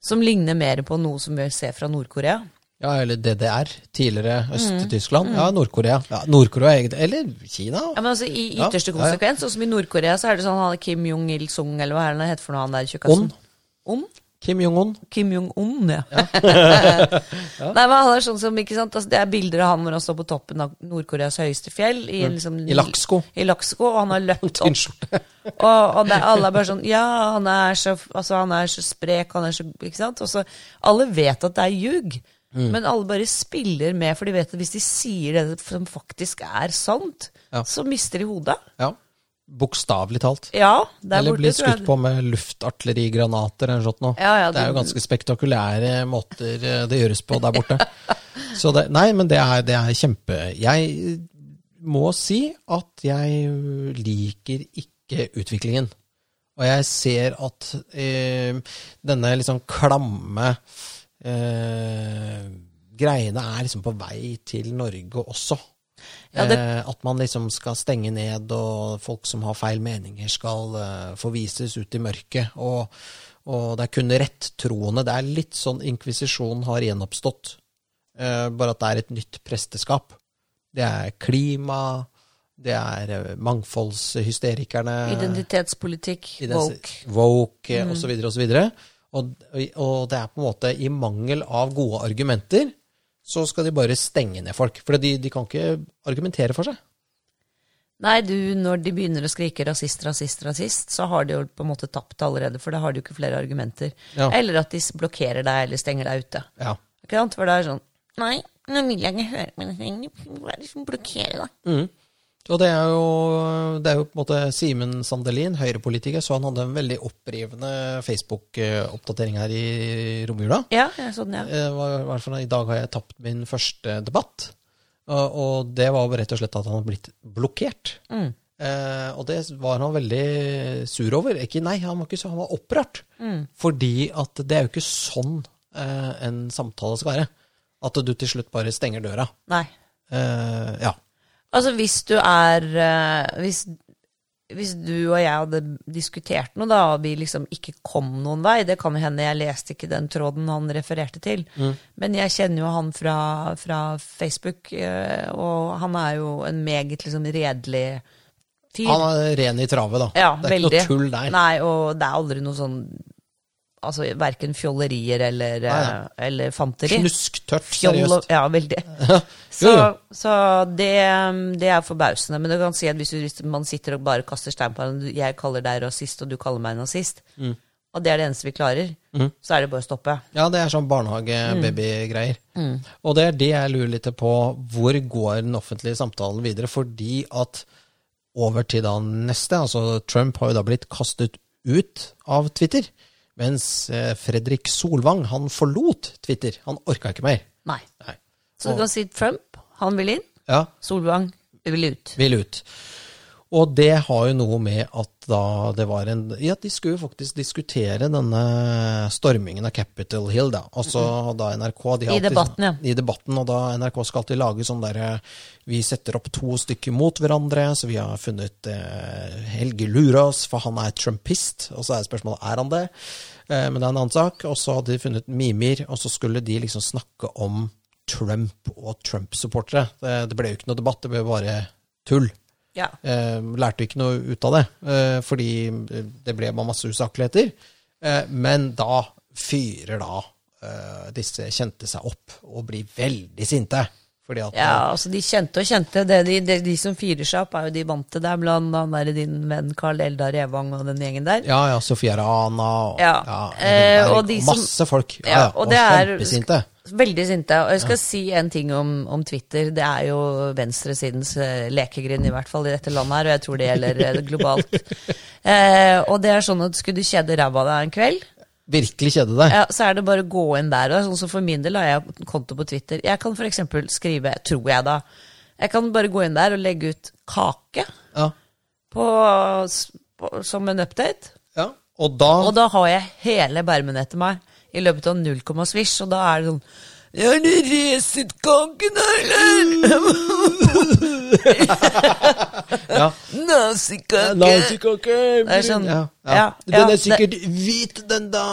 Som ligner mer på noe som vi ser fra Nord-Korea. Ja, eller DDR, tidligere Mm. Øst-Tyskland. Ja, Nord-Korea. Ja, Nordkorea eller Kina. Ja, men altså I Ja, ytterste ja, ja. konsekvens, sånn som i Nord-Korea, så er det sånn han Kim Jong-il-sung, eller hva er det han heter for noe, han der tjukkasen? On. On? Kim Jong-un. Kim Jong-un, ja. Nei, men han er sånn som, ikke sant, altså, Det er bilder av han hvor han står på toppen av Nord-Koreas høyeste fjell. I, mm. liksom, I lakksko. I lakksko, og han har løpt opp. Og, og det, alle er bare sånn Ja, han er så, altså, han er så sprek, han er så Ikke sant? Og så, alle vet at det er ljug. Mm. Men alle bare spiller med, for de vet at hvis de sier det som faktisk er sant, Ja. så mister de hodet. Ja. Bokstavelig talt. Ja, der Eller borte, blir skutt på med luftartillerigranater eller noe sånt noe. Ja, ja, det er jo ganske spektakulære måter eh, det gjøres på der borte. Så det, nei, men det er, det er kjempe Jeg må si at jeg liker ikke utviklingen. Og jeg ser at eh, denne liksom klamme eh, greiene er liksom på vei til Norge også. Ja, det- eh, at man liksom skal stenge ned, og folk som har feil meninger, skal forvises få ut i mørket. Og, og det er kun rettroende. Det er litt sånn inkvisisjonen har gjenoppstått. Eh, bare at det er et nytt presteskap. Det er klima, det er eh, mangfoldshysterikerne Identitetspolitikk, ident- woke. woke mm. osv. osv. Og, og det er på en måte i mangel av gode argumenter, så skal de bare stenge ned folk. For de, de kan ikke argumentere for seg. Nei, du, når de begynner å skrike rasist, rasist, rasist, så har de jo på en måte tapt allerede, for da har de jo ikke flere argumenter. Ja. Eller at de blokkerer deg eller stenger deg ute. Ja. Ikke sant? For det er sånn Nei, nå vil jeg ikke høre på det. Hva er det som blokkerer deg? Mm. Og det er jo, det er jo på en måte Simen Sandelin, høyrepolitiker, så han hadde en veldig opprivende Facebook-oppdatering her i romjula. Ja, jeg så den, ja. Var, var- i I dag har jeg tapt min første debatt. Og, og det var rett og slett at han hadde blitt blokkert. Mm. Eh, og det var han veldig sur over. Ikke, nei, han var ikke så, han var opprørt. Mm. Fordi at det er jo ikke sånn eh, en samtale skal være. At du til slutt bare stenger døra. Nei. Eh, ja. Altså, hvis du er eh, hvis, hvis du og jeg hadde diskutert noe, da, og vi liksom ikke kom noen vei Det kan jo hende jeg leste ikke den tråden han refererte til. Men jeg kjenner jo han fra, fra Facebook, eh, og han er jo en meget liksom redelig fyr. Han er ren i travet, da. Ja, det er veldig. ikke noe tull der. Nei, og det er aldri noe sånn Altså verken fjollerier eller, nei. eh, eller fanteri. Knusktørt, seriøst. Ja, veldig. Så, så det, det er forbausende. Men du kan si at hvis, du, hvis man sitter og bare kaster stein på hverandre, jeg kaller deg rasist, og du kaller meg nazist, Mm. og det er det eneste vi klarer, så er det bare å stoppe. Ja, det er sånn barnehage-babygreier. Og det er det jeg lurer litt på. Hvor går den offentlige samtalen videre? Fordi at over til da neste, altså Trump har jo da blitt kastet ut av Twitter. Mens eh, Fredrik Solvang, han forlot Twitter. Han orka ikke mer. Nei. Nei. Så du kan si Trump, han vil inn. Ja, Solvang vil ut. vil ut. Og det har jo noe med at da det var en Ja, de skulle jo faktisk diskutere denne stormingen av Capitol Hill, da. Altså da NRK de alltid, I debatten, ja. I debatten, og da NRK skal alltid lage sånn derre Vi setter opp to stykker mot hverandre, så vi har funnet eh, Helge Lurås, for han er trumpist. Og så er spørsmålet er han det, eh, men det er en annen sak. Og så hadde de funnet Mimir, og så skulle de liksom snakke om Trump og Trump-supportere. Det, det ble jo ikke noe debatt, det ble bare tull. Ja. Eh, lærte ikke noe ut av det, eh, fordi det ble bare masse usakligheter. Eh, men da fyrer da disse kjente seg opp og blir veldig sinte. Ja, altså de kjente og kjente. Det, de, de, de som fyrer seg opp, er jo de vante. Det er blant han der din venn Carl Eldar Evang og den gjengen der. Ja, ja, Sofia Rana og Ja, eh, Hedberg, og som- masse folk. Ja, Ja, ja, og og det kjempesinte. Veldig sinte. Og jeg skal si en ting om, om Twitter. Det er jo venstresidens eh, lekegrind, i hvert fall i dette landet her, og jeg tror det gjelder eh, globalt. Eh, og det er sånn at skulle du kjede ræva av deg en kveld, Virkelig kjede deg. ja, så er det bare å gå inn der. Og sånn som For min del har jeg konto på Twitter. Jeg kan f.eks. skrive, tror jeg da Jeg kan bare gå inn der og legge ut kake Ja. på, på, som en update. ja. Og da Og da har jeg hele bermen etter meg i løpet av null komma svisj, og da er det sånn Er du reset kaken, eller? ja. Nazikake! Nazikake. Det er sånn- ja, ja. ja, Den er er det- sikkert hvit, den da.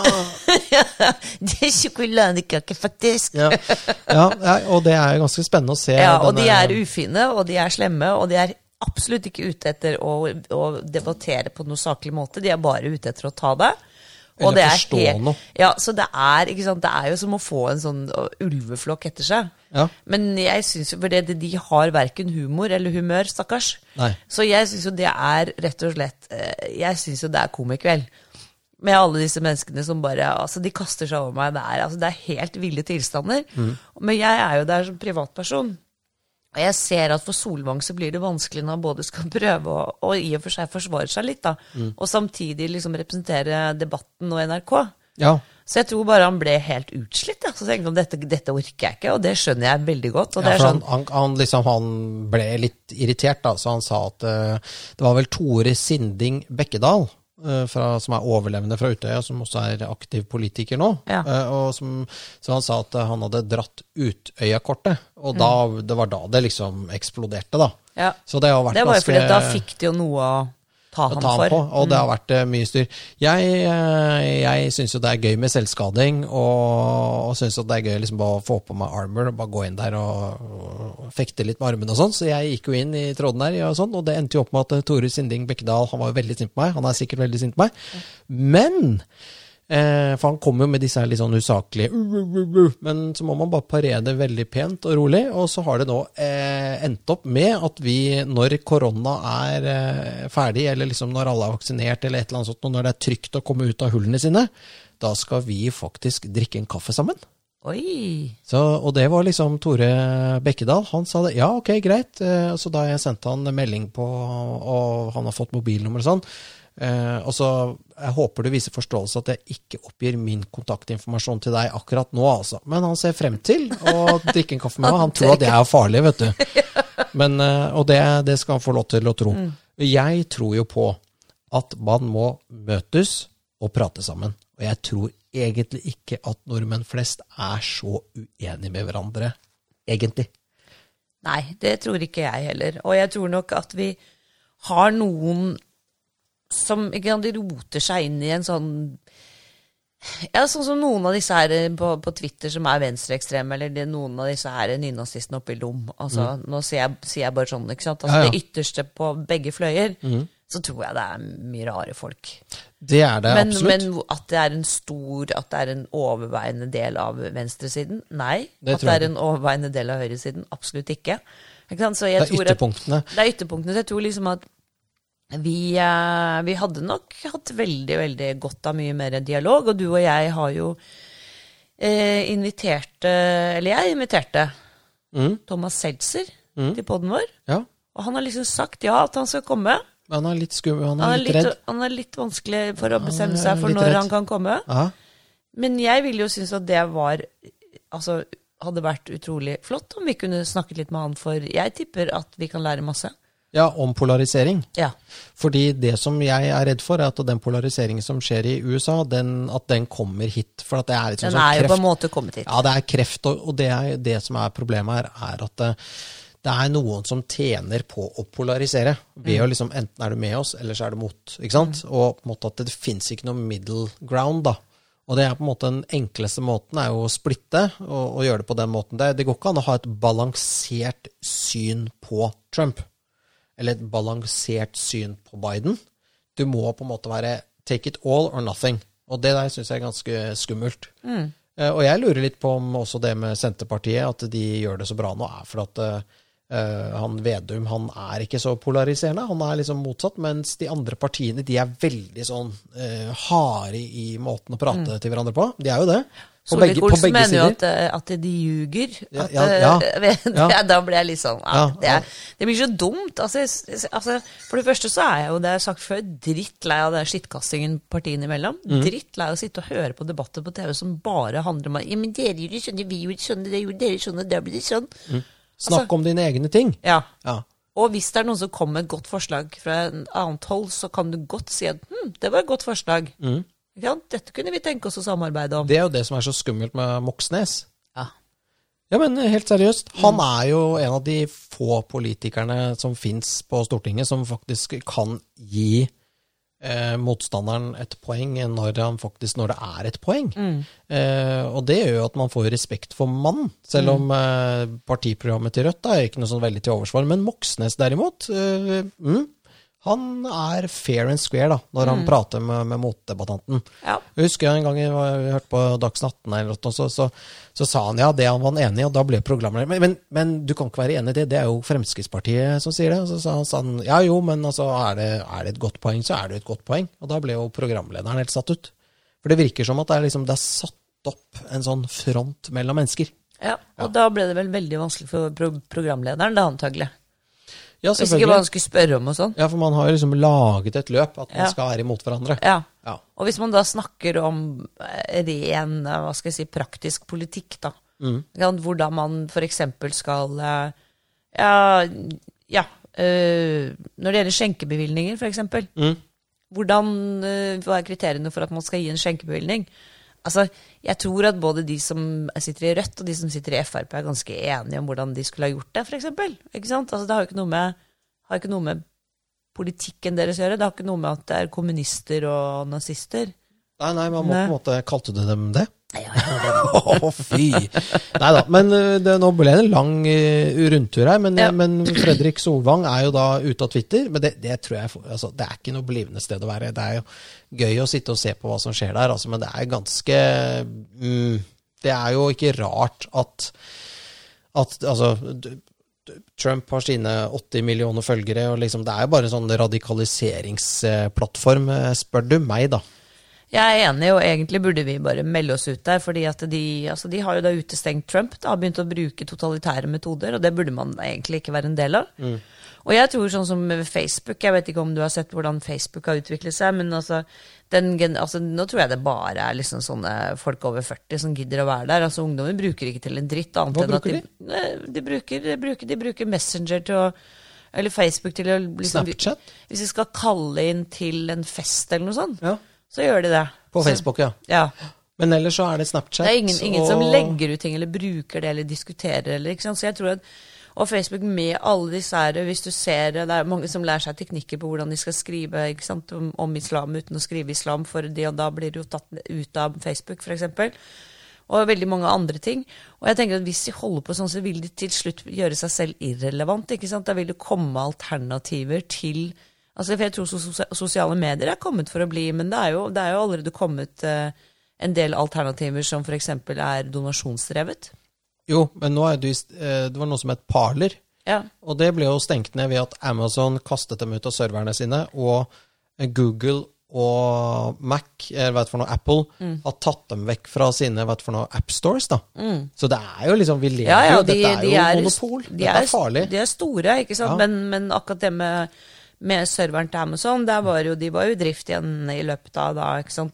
det er sjokoladekake, faktisk. ja. Og det er ganske spennende å se. Ja, og de er ufine, og de er slemme, og de er absolutt ikke ute etter å, å debattere på noe saklig måte. De er bare ute etter å ta det. Og Eller det er forstå helt- noe. Ja, så det er, ikke sant, det er jo som å få en sånn ulveflokk etter seg. Ja. Men jeg syns jo, for det, de har verken humor eller humør, stakkars. Nei. Så jeg syns jo det er rett og slett eh, Jeg syns jo det er komikveld. Med alle disse menneskene som bare altså De kaster seg over meg. Det er, altså, det er helt ville tilstander. Mm. Men jeg er jo der som privatperson. Og jeg ser at for Solvang så blir det vanskelig når han både skal prøve å, og i og for seg forsvare seg litt, da, Mm. og samtidig liksom representere debatten og NRK. Ja. Så jeg tror bare han ble helt utslitt. Ja. Så tenkte han dette, dette orker jeg ikke, og det skjønner jeg veldig godt. Ja, det sånn, han, han, liksom, han ble litt irritert, da, så han sa at uh, det var vel Tore Sinding Bekkedal, fra, som er overlevende fra Utøya, som også er aktiv politiker nå. Ja. eh, som, så han sa at eh, han hadde dratt Utøya-kortet, og da, det var da det liksom eksploderte, da. ja. Så det har vært Det var ganske fordi da fikk de jo noe å ta ham ta ham for. på, og det har vært eh, mye styr. Jeg, eh, jeg syns jo det er gøy med selvskading, og, og syns det er gøy liksom bare å få på meg armor og bare gå inn der og, og fekte litt med armene og sånn, så jeg gikk jo inn i tråden der, og, sånn, og det endte jo opp med at eh, Tore Sinding Bekkedal han var jo veldig sint på meg, han er sikkert veldig sint på meg, men for han kommer jo med disse her litt sånn usaklige Men så må man bare parere det veldig pent og rolig. Og så har det nå eh, endt opp med at vi, når korona er eh, ferdig, eller liksom når alle er vaksinert, eller et eller annet sånt, og når det er trygt å komme ut av hullene sine, da skal vi faktisk drikke en kaffe sammen. Oi! Så, og det var liksom Tore Bekkedal. Han sa det. Ja, ok, greit. Eh, så da jeg sendte han melding på, og han har fått mobilnummer og sånn. Eh, og så Jeg håper du viser forståelse at jeg ikke oppgir min kontaktinformasjon til deg akkurat nå, altså. Men han ser frem til å drikke en kaffe med meg. Han tror at jeg er farlig, vet du. Men, eh, og det, det skal han få lov til å tro. Jeg tror jo på at man må møtes og prate sammen. Og jeg tror egentlig ikke at nordmenn flest er så uenige med hverandre. Egentlig. Nei, det tror ikke jeg heller. Og jeg tror nok at vi har noen som ikke sant, roter seg inn i en sånn ja, sånn som noen av disse her på, på Twitter som er venstreekstreme, eller det, noen av disse her nynazistene oppe i Lom. Altså, Nå sier jeg, sier jeg bare sånn, ikke sant. Altså, Ja, ja. Det ytterste på begge fløyer. Så tror jeg det er mye rare folk. Det er det Men, absolutt. men at det er en stor, at det er en overveiende del av venstresiden? Nei. Det at det er en overveiende del av høyresiden? Absolutt ikke. ikke? Så jeg det er tror at- ytterpunktene. det er ytterpunktene. Så jeg tror liksom at vi, eh, vi hadde nok hatt veldig, veldig godt av mye mer dialog. Og du og jeg har jo eh, invitert Eller jeg inviterte Mm. Thomas Seltzer til poden vår. Ja. Og han har liksom sagt ja, at han skal komme. Han er litt skummel, han Han er litt, redd. han er litt vanskelig for å bestemme seg for når redd. han kan komme. Ja. Men jeg ville jo synes at det var Altså, hadde vært utrolig flott om vi kunne snakket litt med han, for jeg tipper at vi kan lære masse. Ja, om polarisering. Ja. Fordi det som jeg er redd for, er at den polariseringen som skjer i USA, den, at den kommer hit. For at det er liksom Den sånn er jo på en måte kommet hit. Ja, det er kreft, og, og det, er, det som er problemet her, er at det, det er noen som tjener på å polarisere. Ved å liksom, Enten er du med oss, eller så er du mot. ikke sant? Og på en måte at det fins ikke noe middle ground. da. Og det er på en måte den enkleste måten er jo å splitte og, og gjøre det på den måten. Det, det går ikke an å ha et balansert syn på Trump. Eller et balansert syn på Biden. Du må på en måte være take it all or nothing. Og det der syns jeg er ganske skummelt. Eh, Og jeg lurer litt på om også det med Senterpartiet, at de gjør det så bra nå, er for at eh, han Vedum han er ikke så polariserende. Han er liksom motsatt, mens de andre partiene de er veldig sånn uh, harde i måten å prate til hverandre på. De er jo det. Solvik-Olsen mener jo at, eh, at de ljuger. At, ja, eh, ja, ja. Da blir jeg litt sånn ja, Ja, det, er, det blir så dumt. Altså, altså, for det første så er jeg jo, det har jeg sagt før, drittlei av den skittkastingen partiene imellom. Mm. Drittlei av å sitte og høre på debatter på TV som bare handler om at ja, men dere gjorde sånn, vi gjorde sånn, det gjorde dere sånn, og da blir det sånn. Snakk om dine egne ting. Ja. Ja. Og hvis det er noen som kommer med et godt forslag fra en annet hold, så kan du godt si at hm, det var et godt forslag. Ikke sant? Dette kunne vi tenke oss å samarbeide om. Mm. Det er jo det som er så skummelt med Moxnes. Ja. Ja, men helt seriøst. Han er jo en av de få politikerne som fins på Stortinget som faktisk kan gi eh, motstanderen et poeng når, han faktisk, når det er et poeng. Eh, og det gjør jo at man får respekt for mannen, selv om eh, partiprogrammet til Rødt da, er ikke noe sånn veldig til overs for. Men Moxnes derimot, eh, mm, han er fair and square da, når han prater med, med motdebattanten. Ja. Jeg husker en gang jeg jeg hørte på Dagsnytt 18, eller noe, så, så, så sa han ja, det han var enig i, og da ble programleder men, men, men du kan ikke være enig i det, det er jo Fremskrittspartiet som sier det. Og så sa han, sa han ja jo, men altså, er, det, er det et godt poeng, så er det et godt poeng. Og da ble jo programlederen helt satt ut. For det virker som at det er, liksom, det er satt opp en sånn front mellom mennesker. Ja, og da ble det vel veldig vanskelig for pro programlederen, da antagelig. Ja, Hvis ikke man hva han skulle spørre om og sånn. Ja, for man har jo liksom laget et løp, at man Ja. skal være imot hverandre. Ja. Ja. Og hvis man da snakker om eh, ren eh, hva skal jeg si, praktisk politikk, da. Mm. Hvordan man f.eks. skal eh, Ja, ja øh, når det gjelder skjenkebevilgninger, f.eks. Mm. Hvordan, Hva er kriteriene for at man skal gi en skjenkebevilgning? Altså, Jeg tror at både de som sitter i Rødt og de som sitter i Frp, er ganske enige om hvordan de skulle ha gjort det, f.eks. Altså, det har jo ikke noe med, har ikke noe med politikken deres å gjøre. Det har ikke noe med at det er kommunister og nazister. Nei, nei, man må på en måte Kalte du dem det? Ja, oh, Å, fy! Nei da. Men uh, det, nå ble det en lang uh, rundtur her. Men, Ja. men Fredrik Solvang er jo da ute av Twitter. Men det, det tror jeg altså, Det er ikke noe blivende sted å være. Det er jo gøy å sitte og se på hva som skjer der, altså, men det er ganske mm, Det er jo ikke rart at, at altså Trump har sine 80 millioner følgere, og liksom, det er jo bare en sånn radikaliseringsplattform, eh, spør du meg, da. Jeg er enig, og egentlig burde vi bare melde oss ut der. fordi at de, altså de har jo da utestengt Trump, da, har begynt å bruke totalitære metoder, og det burde man egentlig ikke være en del av. Og jeg tror sånn som Facebook, jeg vet ikke om du har sett hvordan Facebook har utviklet seg, men altså, den, altså nå tror jeg det bare er liksom sånne folk over 40 som gidder å være der. Altså ungdommer bruker ikke til en dritt annet Hva enn at bruker de, de, bruker, de, bruker, de bruker Messenger til å eller Facebook til å liksom, Snapchat? Hvis de skal kalle inn til en fest eller noe sånt, Ja. Så gjør de det. På Facebook, ja. Ja. Men ellers så er det Snapchat. Det er ingen, ingen som legger ut ting eller bruker det eller diskuterer eller ikke sant? Så jeg tror at og Facebook med alle disse her, hvis du ser det, det er mange som lærer seg teknikker på hvordan de skal skrive om, om islam uten å skrive islam, for de og da blir de jo tatt ut av Facebook, f.eks. Og veldig mange andre ting. Og jeg tenker at hvis de holder på sånn, så vil de til slutt gjøre seg selv irrelevant. ikke sant? Da vil det komme alternativer til altså For jeg tror sos sosiale medier er kommet for å bli, men det er jo, det er jo allerede kommet uh, en del alternativer som f.eks. er donasjonsdrevet. Jo, men nå er det, eh, det var noe som het Parler. Ja. Og det ble jo stengt ned ved at Amazon kastet dem ut av serverne sine, og Google og Mac, eller hva det for noe, Apple, Mm. har tatt dem vekk fra sine hva vet for noe, appstores. da. Så det er jo liksom Vi lever Ja, ja, jo, dette er de jo er, monopol. de dette er farlig. De er store, ikke sant? Men, men akkurat det med, med serveren til Amazon, der var jo, de var jo i drift igjen i løpet av da,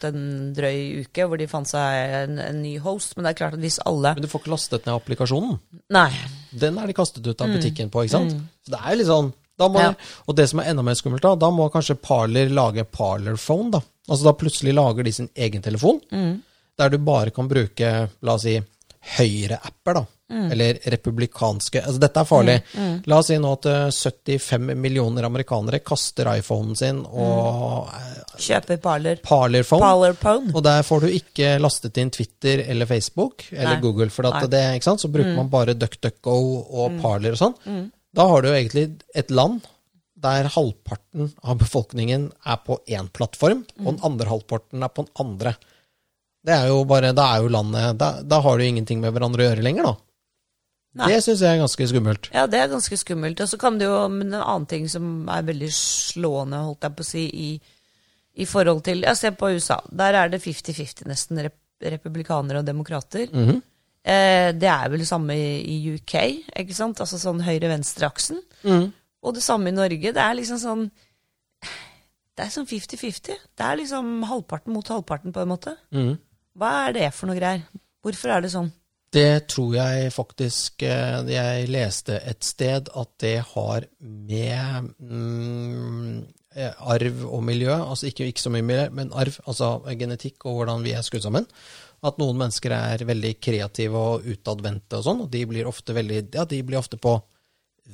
en drøy uke, hvor de fant seg en, en ny host. Men det er klart at hvis alle Men du får ikke lastet ned applikasjonen. Nei. Den er de kastet ut av butikken på, ikke sant? Så det er jo litt sånn da må, Mm. Ja. Og det som er enda mer skummelt, da, da må kanskje Parler lage Parlerphone. da. Altså Da plutselig lager de sin egen telefon, Mm. der du bare kan bruke la oss si, høyre-apper. da. Mm. Eller republikanske altså Dette er farlig. La oss si nå at eh, 75 millioner amerikanere kaster iPhonen sin og eh, Kjøper Parler. Parlerphone. Parlerphone. Og der får du ikke lastet inn Twitter eller Facebook eller Nei. Google. For. Mm. det, ikke sant? så bruker man bare DuckDuckGo og Parler og sånn. Da har du jo egentlig et land der halvparten av befolkningen er på én plattform, og Mm. den andre halvparten er på den andre. Det er jo bare, Da er jo landet Da, da har du jo ingenting med hverandre å gjøre lenger, da. Nei. Det syns jeg er ganske skummelt. Ja, det er ganske skummelt. Og så kan det jo, men en annen ting som er veldig slående, holdt jeg på å si, i, i forhold til Jeg ser på USA. Der er det 50-50 nesten, rep republikanere og demokrater. Mhm. eh, det er vel det samme i, i UK, ikke sant? Altså sånn høyre-venstre-aksen. Mm. Og det samme i Norge. Det er liksom sånn Det er sånn 50-50. Det er liksom halvparten mot halvparten, på en måte. Mm. Hva er det for noe greier? Hvorfor er det sånn? Det tror jeg faktisk eh, Jeg leste et sted at det har med mm, eh, arv og miljø, altså ikke, ikke så mye miljø, men arv, altså genetikk og hvordan vi er skutt sammen. At noen mennesker er veldig kreative og utadvendte og sånn, og de blir ofte veldig Ja, de blir ofte på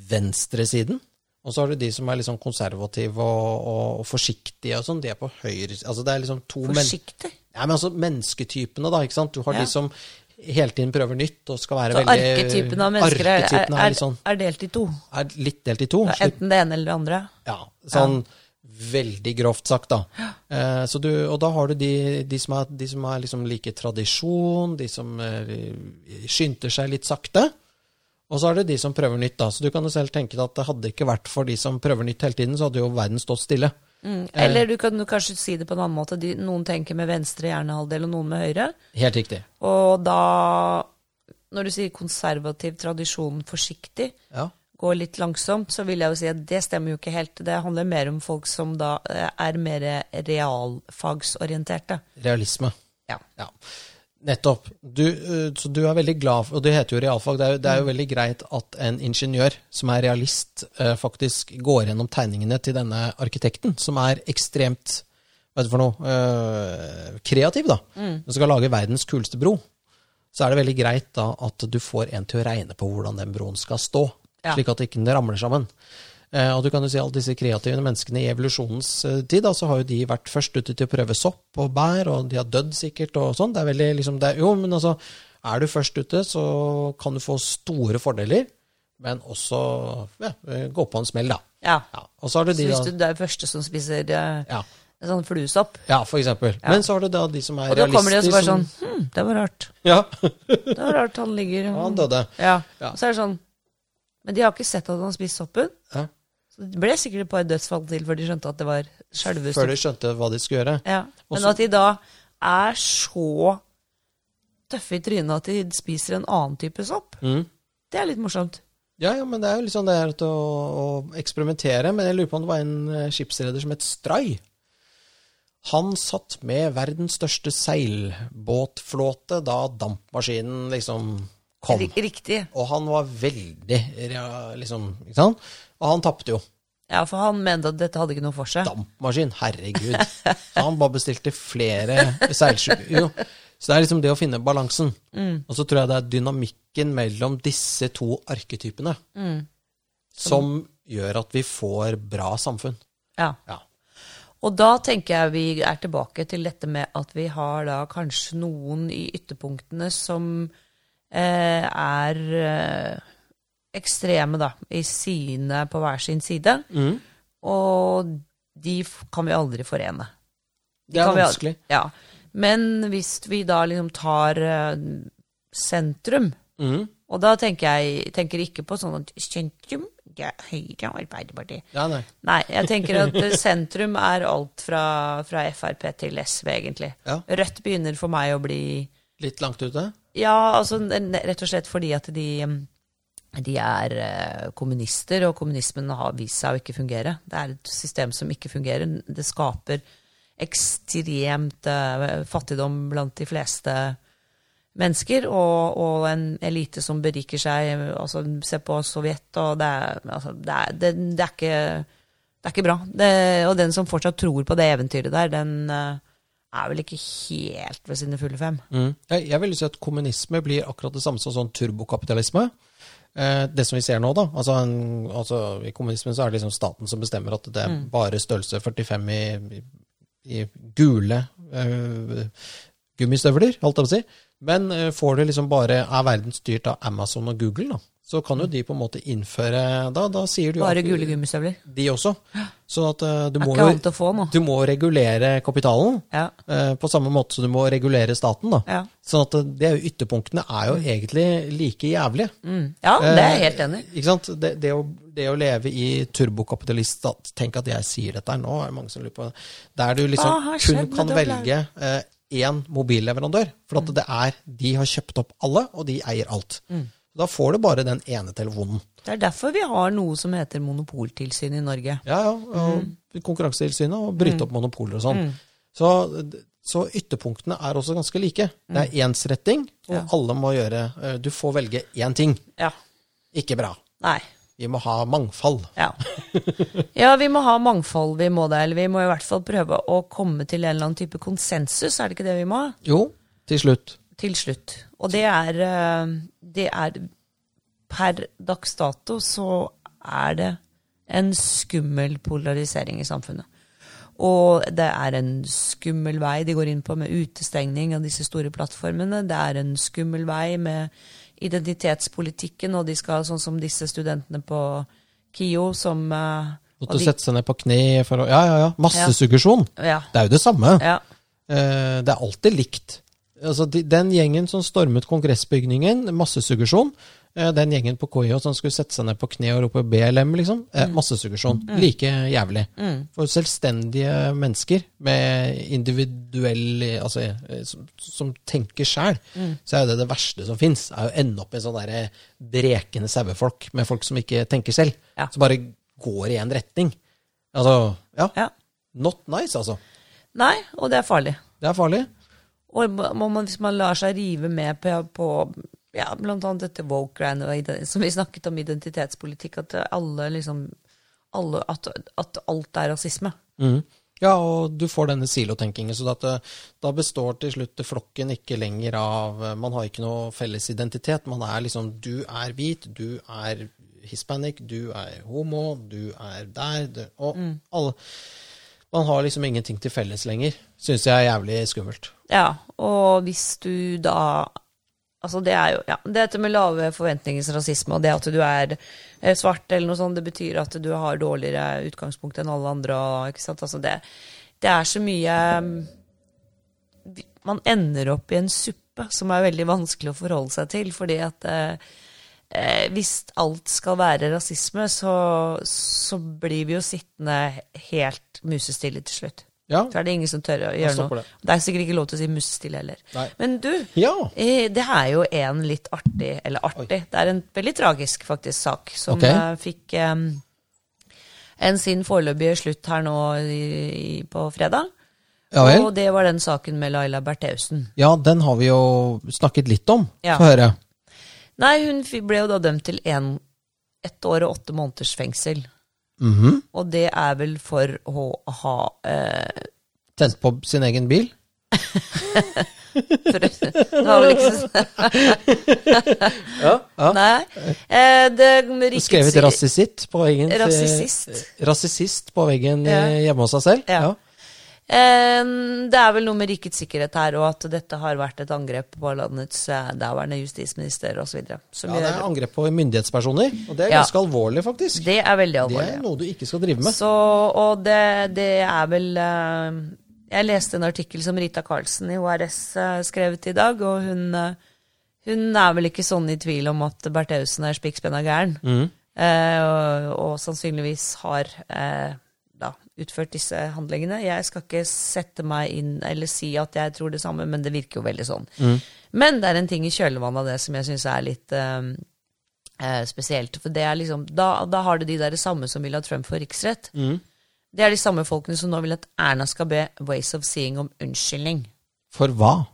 venstresiden. Og så har du de som er sånn konservative og, og, og forsiktige og sånn, de er på høyre Altså det er liksom to men ja, men altså mennesketypene, da. ikke sant? Du har Ja. de som hele tiden prøver nytt og skal være Så veldig arketypen av mennesker er, er, er, er, sånn, er delt i to. er litt delt i to. Ja, enten det ene eller det andre. Ja, sånn veldig grovt sagt, da. Eh, så du, og da har du de, de som er, de som er liksom like tradisjon, de som eh, skynder seg litt sakte. Og så er det de som prøver nytt, da. Så du kan jo selv tenke deg at det hadde ikke vært for de som prøver nytt hele tiden, så hadde jo verden stått stille. Mm. Eller du kan kanskje si det på en annen måte. De, noen tenker med venstre hjernehalvdel, og noen med høyre. Helt riktig. Og da, når du sier konservativ tradisjon forsiktig, Ja. går litt langsomt, så vil jeg jo si at det stemmer jo ikke helt. Det handler mer om folk som da eh, er mer realfagsorienterte. Realisme. Ja. Ja, nettopp. Du, eh, så du er veldig glad for Og det heter jo realfag. Det er jo, det er jo veldig greit at en ingeniør som er realist, eh, faktisk går gjennom tegningene til denne arkitekten, som er ekstremt hva er det for noe, eh, kreativ, da. som skal lage verdens kuleste bro. Så er det veldig greit da at du får en til å regne på hvordan den broen skal stå, Ja. slik at ikke ramler sammen. Eh, og du kan jo si alle disse kreative menneskene i evolusjonens eh, tid, da, så har jo de vært først ute til å prøve sopp og bær, og de har dødd sikkert og sånn. Det er veldig liksom det er, Jo, men altså, er du først ute, så kan du få store fordeler, men også ja, eh, gå på en smell, da. ja. Ja. Og så har du Så de hvis da du er første som spiser Ja, sånn fluesopp, ja for eksempel. Men så har du da de som er og da kommer de og så bare sånn Hm, det var rart. Ja, Det var rart han ligger han døde. Ja. Ja. Og så er det sånn Men de har ikke sett at han spist soppen. Ja. Så det ble sikkert et par dødsfall til før de skjønte at det var selve Før de skjønte hva de skulle gjøre. Ja. Men Også- at de da er så tøffe i trynet at de spiser en annen type sopp, Mm. det er litt morsomt. Ja, ja, men det er jo litt sånn det er å, å eksperimentere. Men jeg lurer på om det var en eh, skipsreder som het Stray. Han satt med verdens største seilbåtflåte da dampmaskinen liksom kom. Riktig. Og han var veldig liksom, ikke sant? Og han tapte jo. Ja, for han mente at dette hadde ikke noe for seg. Dampmaskin, herregud. Så han bare bestilte flere seilskip. Så det er liksom det å finne balansen. Og så tror jeg det er dynamikken mellom disse to arketypene som gjør at vi får bra samfunn. Ja. Ja. Og da tenker jeg vi er tilbake til dette med at vi har da kanskje noen i ytterpunktene som eh, er eh, ekstreme, da, i sine på hver sin side. Og de kan vi aldri forene. De Det er vanskelig. Aldri. Ja. Men hvis vi da liksom tar eh, sentrum, mm. og da tenker jeg tenker ikke på sånn at sentrum, det er Høyre og Arbeiderpartiet. Ja, nei. Nei, jeg tenker at eh, sentrum er alt fra, fra Frp til SV, egentlig. Ja. Rødt begynner for meg å bli Litt langt ute? Ja, altså rett og slett fordi at de, de er eh, kommunister, og kommunismen har vist seg å ikke fungere. Det er et system som ikke fungerer. Det skaper ekstremt eh, fattigdom blant de fleste mennesker, og, og en elite som beriker seg. Altså, se på Sovjet, og det er, altså, det er, det, det er ikke det er ikke bra. Og den som fortsatt tror på det eventyret der, den eh, er vel ikke helt ved sine fulle fem. Mm. Jeg, jeg vil si at kommunisme blir akkurat det samme som sånn turbokapitalisme. Eh, det som vi ser nå, da. Altså, altså, I kommunismen så er det liksom staten som bestemmer at det er bare størrelse 45 i, i, i gule uh, gummistøvler, holdt jeg på å si. Men eh, får du liksom bare Er verden styrt av Amazon og Google, da, så kan jo de på en måte innføre Da, da sier du Bare gule gummistøvler. De også. Så at eh, du må jo få du må regulere kapitalen. Ja. uh, på samme måte som du må regulere staten. da. Ja. Sånn at det er Ytterpunktene er jo egentlig like jævlige. Mm. ja, det er jeg helt enig i. Eh, ikke sant? Det, det, det å leve i turbokapitaliststat Tenk at jeg sier dette her nå, er det mange som lurer på. Der du liksom kun kan velge eh, én mobilleverandør. For Mm. at det er De har kjøpt opp alle, og de eier alt. Mm. Da får du bare den ene telefonen. Det er derfor vi har noe som heter monopoltilsyn i Norge. Ja, ja. Og Mm. Konkurransetilsynet og bryte opp monopoler og sånn. Så, så ytterpunktene er også ganske like. Det er ensretting, og Mm. Ja. alle må gjøre eh, Du får velge én ting. Ja. Ikke bra. Nei. Vi må ha mangfold. Ja. ja, vi må ha mangfold, vi må det. Eller vi må i hvert fall prøve å komme til en eller annen type konsensus, er det ikke det vi må ha? Jo, til slutt. Til slutt. Og det er, eh, det er Per dags dato så er det en skummel polarisering i samfunnet. Og det er en skummel vei de går inn på med utestengning av disse store plattformene. Det er en skummel vei med identitetspolitikken, og de skal, sånn som disse studentene på KIO, som eh, Måtte de- sette seg ned på kne for å Ja, ja, ja. Massesuggesjon. Ja. Det er jo det samme. ja. Eh, Det er alltid likt. Altså, de, den gjengen som stormet kongressbygningen, massesuggesjon, Eh, Den gjengen på KIO som skulle sette seg ned på kne og rope BLM, liksom. Mm. Massesuggesjon. Like jævlig. For selvstendige mennesker med individuell Altså eh, som, som tenker sjæl, så er jo det det verste som fins. Er å ende opp i sånne sånn brekende sauefolk med folk som ikke tenker selv. Ja. Som bare går i én retning. Altså, ja. Ja. Not nice, altså. Nei, og det er farlig. Det er farlig. Og må man, hvis man lar seg rive med på, på ja, blant annet dette woke-greiene, som vi snakket om identitetspolitikk, at alle liksom alle, at, at alt er rasisme. Mm. Ja, og du får denne silotenkingen, så at, eh, da består til slutt flokken ikke lenger av eh, Man har ikke noe felles identitet. Man er liksom Du er hvit, du er hispanic, du er homo, du er der du, Og alle Man har liksom ingenting til felles lenger. Syns jeg er jævlig skummelt. Ja, og hvis du da Altså, det er jo ja, Dette med lave forventningers rasisme, og det at du er eh, svart eller noe sånt, det betyr at du har dårligere utgangspunkt enn alle andre, ikke sant. Altså, det, det er så mye Man ender opp i en suppe som er veldig vanskelig å forholde seg til, fordi at eh, eh, hvis alt skal være rasisme, så, så blir vi jo sittende helt musestille til slutt. Ja. Så er det ingen som tør å gjøre noe. det. Det er sikkert ikke lov til å si musestille heller. Nei. Men du, Ja. det er jo en litt artig, eller artig, det er en veldig tragisk faktisk sak, som Ok. eh, fikk um, en sin foreløpige slutt her nå i, i, på fredag. Ja. Og det var den saken med Laila Bertheussen. Ja, den har vi jo snakket litt om. Ja. Få høre. Nei, hun ble jo da dømt til en, ett år og åtte måneders fengsel. Mhm. Og det er vel for å ha eh, Tent på sin egen bil. for, Det var vel ikke så Ja. ja. Nei. Eh, det rikets- Skrevet rasisitt på veggen. Rasisist. Rasisist på veggen Ja. hjemme hos seg selv. Ja. Eh, det er vel noe med rikets sikkerhet her, og at dette har vært et angrep på landets eh, daværende justisminister osv. Ja, det er angrep på myndighetspersoner, og det er Ja. ganske alvorlig, faktisk. Det er veldig alvorlig. Det er noe du ikke skal drive med. Så, og det, det er vel eh, Jeg leste en artikkel som Rita Karlsen i HRS eh, skrevet i dag, og hun, hun er vel ikke sånn i tvil om at Bertheussen er spikkspenna gæren. Eh, og, og sannsynligvis har eh, utført disse handlingene. Jeg skal ikke sette meg inn eller si at jeg tror det samme, men det virker jo veldig sånn. Men det er en ting i kjølvannet av det som jeg syns er litt eh, spesielt. For det er liksom, da, da har du de der samme som vil ha Trump for riksrett. Det er de samme folkene som nå vil at Erna skal be Ways of Seeing om unnskyldning. For hva?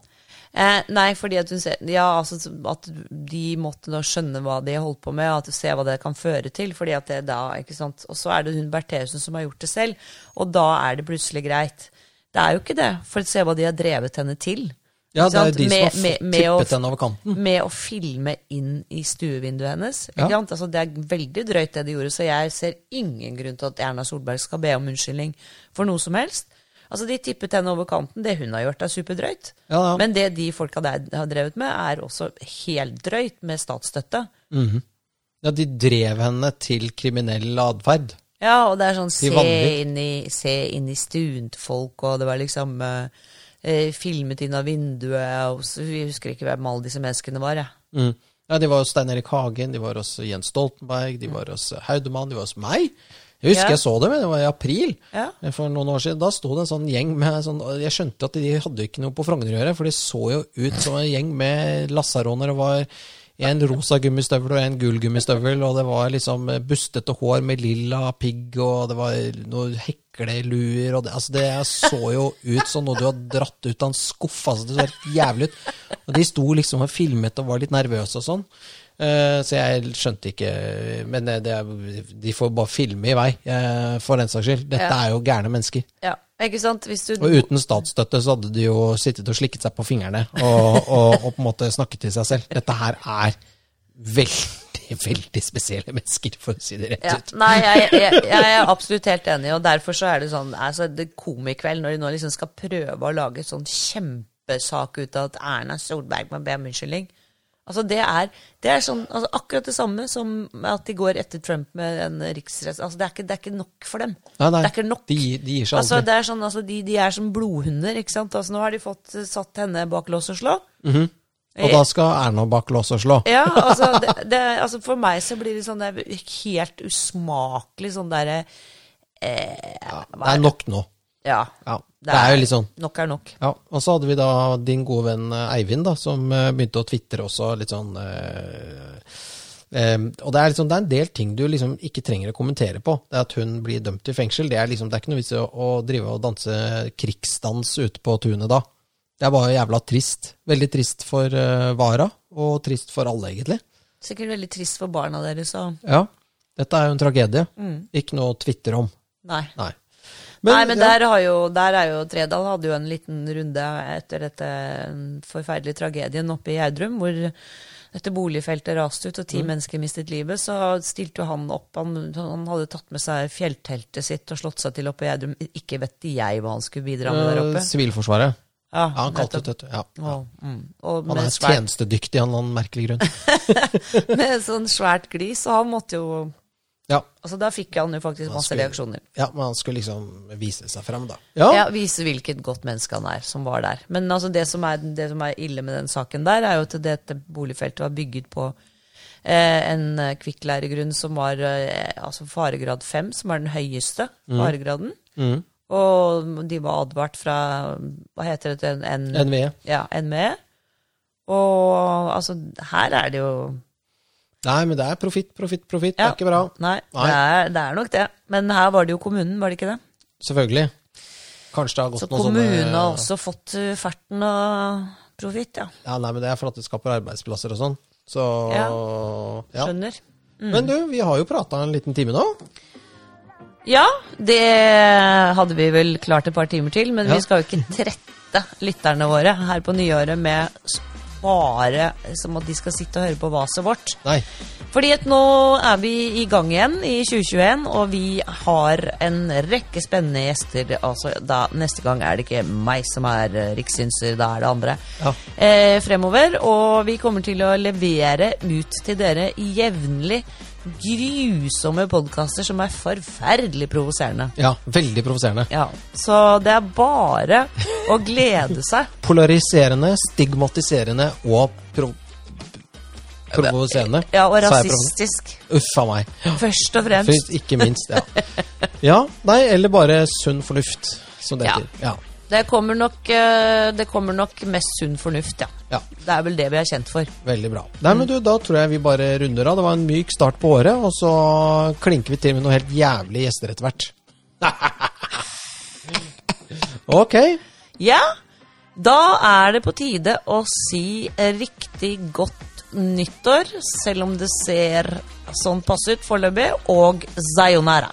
Eh, nei, fordi at hun ser Ja, altså at de måtte da skjønne hva de holdt på med, og at se hva det kan føre til. fordi at det da, ikke sant Og så er det hun Bertheussen som har gjort det selv, og da er det plutselig greit. Det er jo ikke det, for se hva de har drevet henne til. Ja, det er jo de som har Med- med- med tippet henne over kanten. med å filme inn i stuevinduet hennes. Ja. Sant? Altså, det er veldig drøyt det de gjorde, så jeg ser ingen grunn til at Erna Solberg skal be om unnskyldning for noe som helst. Altså, De tippet henne over kanten. Det hun har gjort, er superdrøyt. Ja, ja. Men det de folka der har drevet med, er også helt drøyt, med statsstøtte. Ja, de drev henne til kriminell atferd. Ja, og det er sånn se inn, i, se inn i stuen til folk, og det var liksom eh, eh, filmet inn av vinduet, og så, vi husker ikke hvem alle disse menneskene var, jeg. Mm. Ja, de var hos Stein Erik Hagen, de var hos Jens Stoltenberg, de var hos Haudemann, de var hos meg. Jeg husker Ja. jeg så dem, det var i april Ja. for noen år siden. Da sto det en sånn gjeng med sånn Jeg skjønte at de hadde ikke noe på Frogner å gjøre, for de så jo ut som en gjeng med lasaroner. Det var en rosa gummistøvel og en gul gummistøvel, og det var liksom bustete hår med lilla pigg, og det var noen hekleluer, og det, altså det så jo ut som noe du hadde dratt ut av en skuff. Altså det så helt jævlig ut. Og de sto liksom og filmet og var litt nervøse og sånn. Eh, så jeg skjønte ikke Men det, det er, de får bare filme i vei, eh, for den saks skyld. Dette Ja. er jo gærne mennesker. Ja, ikke sant? Hvis du Og uten statsstøtte så hadde de jo sittet og slikket seg på fingrene og, og, og på en måte snakket til seg selv. Dette her er veldig, veldig spesielle mennesker, for å si det rett ja. ut. Nei, jeg, jeg, jeg er absolutt helt enig, og derfor så er det sånn altså, det Komikveld, når de nå liksom skal prøve å lage sånn kjempesak ut av at Erna Solberg må be om unnskyldning Altså det er, det er sånn, altså akkurat det samme som at de går etter Trump med en riksrett. Altså det, er ikke, det er ikke nok for dem. Nei, nei, Det er ikke nok. De, de gir seg Altså, det er sånn, altså, de, de er som blodhunder. ikke sant? Altså, nå har de fått eh, satt henne bak lås og slå. Og da skal Erna bak lås og slå. Ja, altså, det, det, altså For meg så blir det sånn det er helt usmakelig sånn derre eh, Det er nok nå. Ja. Ja, det er jo litt sånn. Nok er nok. Ja, og så hadde vi da din gode venn eh, Eivind, da, som eh, begynte å tvitre også litt sånn eh, eh, Og det er, liksom, det er en del ting du liksom ikke trenger å kommentere på. Det at hun blir dømt til fengsel, det er, liksom, det er ikke noe vits i å, å drive og danse krigsdans ute på tunet da. Det er bare jævla trist. Veldig trist for uh, Vara, og trist for alle, egentlig. Sikkert veldig trist for barna deres òg. Ja, dette er jo en tragedie. Mm. Ikke noe å tvitre om. Nei. Nei. Nei, men ja. der, har jo, der er jo Tredal hadde jo en liten runde etter dette forferdelige tragedien oppe i Gjerdrum, hvor dette boligfeltet raste ut og Mm. ti mennesker mistet livet. Så stilte jo han opp. Han, han hadde tatt med seg fjellteltet sitt og slått seg til oppe i Gjerdrum. Ikke vet jeg hva han skulle bidra med der Eh, oppe. Sivilforsvaret. Ja, Ja, han kalte det. Ja. ja. Og, mm, Han er svært, tjenestedyktig av en merkelig grunn. med sånn svært glis, og han måtte jo Ja, Altså, da fikk han jo faktisk Han masse skulle- reaksjoner. ja men han skulle liksom vise seg frem, da. Ja, Vise hvilket godt menneske han er, som var der. Men altså, det, som er, det som er ille med den saken der, er jo at dette boligfeltet var bygget på eh, en eh, kvikkleiregrunn som var eh, altså faregrad 5, som er den høyeste faregraden. Mm. Og de var advart fra Hva heter det? En, NVE. Ja, NVE. Og altså, her er det jo Nei, men det er profitt, profitt, profitt. Det Ja. er ikke bra. Nei, Nei. Det, er, det er nok det. Men her var det jo kommunen, var det ikke det? Selvfølgelig. Kanskje det har gått Så noe kommunen sånne har også fått uh, ferten og profitt, ja. Ja, nei, men det er for at det skaper arbeidsplasser og sånn. Så Ja. ja. Skjønner. Men du, vi har jo prata en liten time nå. Ja, det hadde vi vel klart et par timer til, men Ja. vi skal jo ikke trette lytterne våre her på nyåret med s- bare som at de skal sitte og høre på vaset vårt. Nei. Fordi at nå er vi i gang igjen i 2021, og vi har en rekke spennende gjester. Altså, da, neste gang er det ikke meg som er eh, rikssynser, da er det andre. Ja. Eh, fremover, og vi kommer til å levere ut til dere jevnlig grusomme podkaster som er forferdelig provoserende. Ja, veldig provoserende. Ja, så det er bare å glede seg. Polariserende, stigmatiserende og pro provoserende. Ja, og rasistisk. Uff a meg. Først og fremst. Først, ikke minst. Ja. ja, nei, eller bare sunn fornuft, som det Ja. heter. Ja. Det kommer nok, eh, det kommer nok mest sunn fornuft, ja. Ja. Det er vel det vi er kjent for. Veldig bra. Nei, men du, Da tror jeg vi bare runder av. Det var en myk start på året, og så klinker vi til med noe helt jævlig gjester etter hvert. ok. Ja, da er det på tide å si riktig godt nyttår, selv om det ser sånn passe ut foreløpig, og sayonara.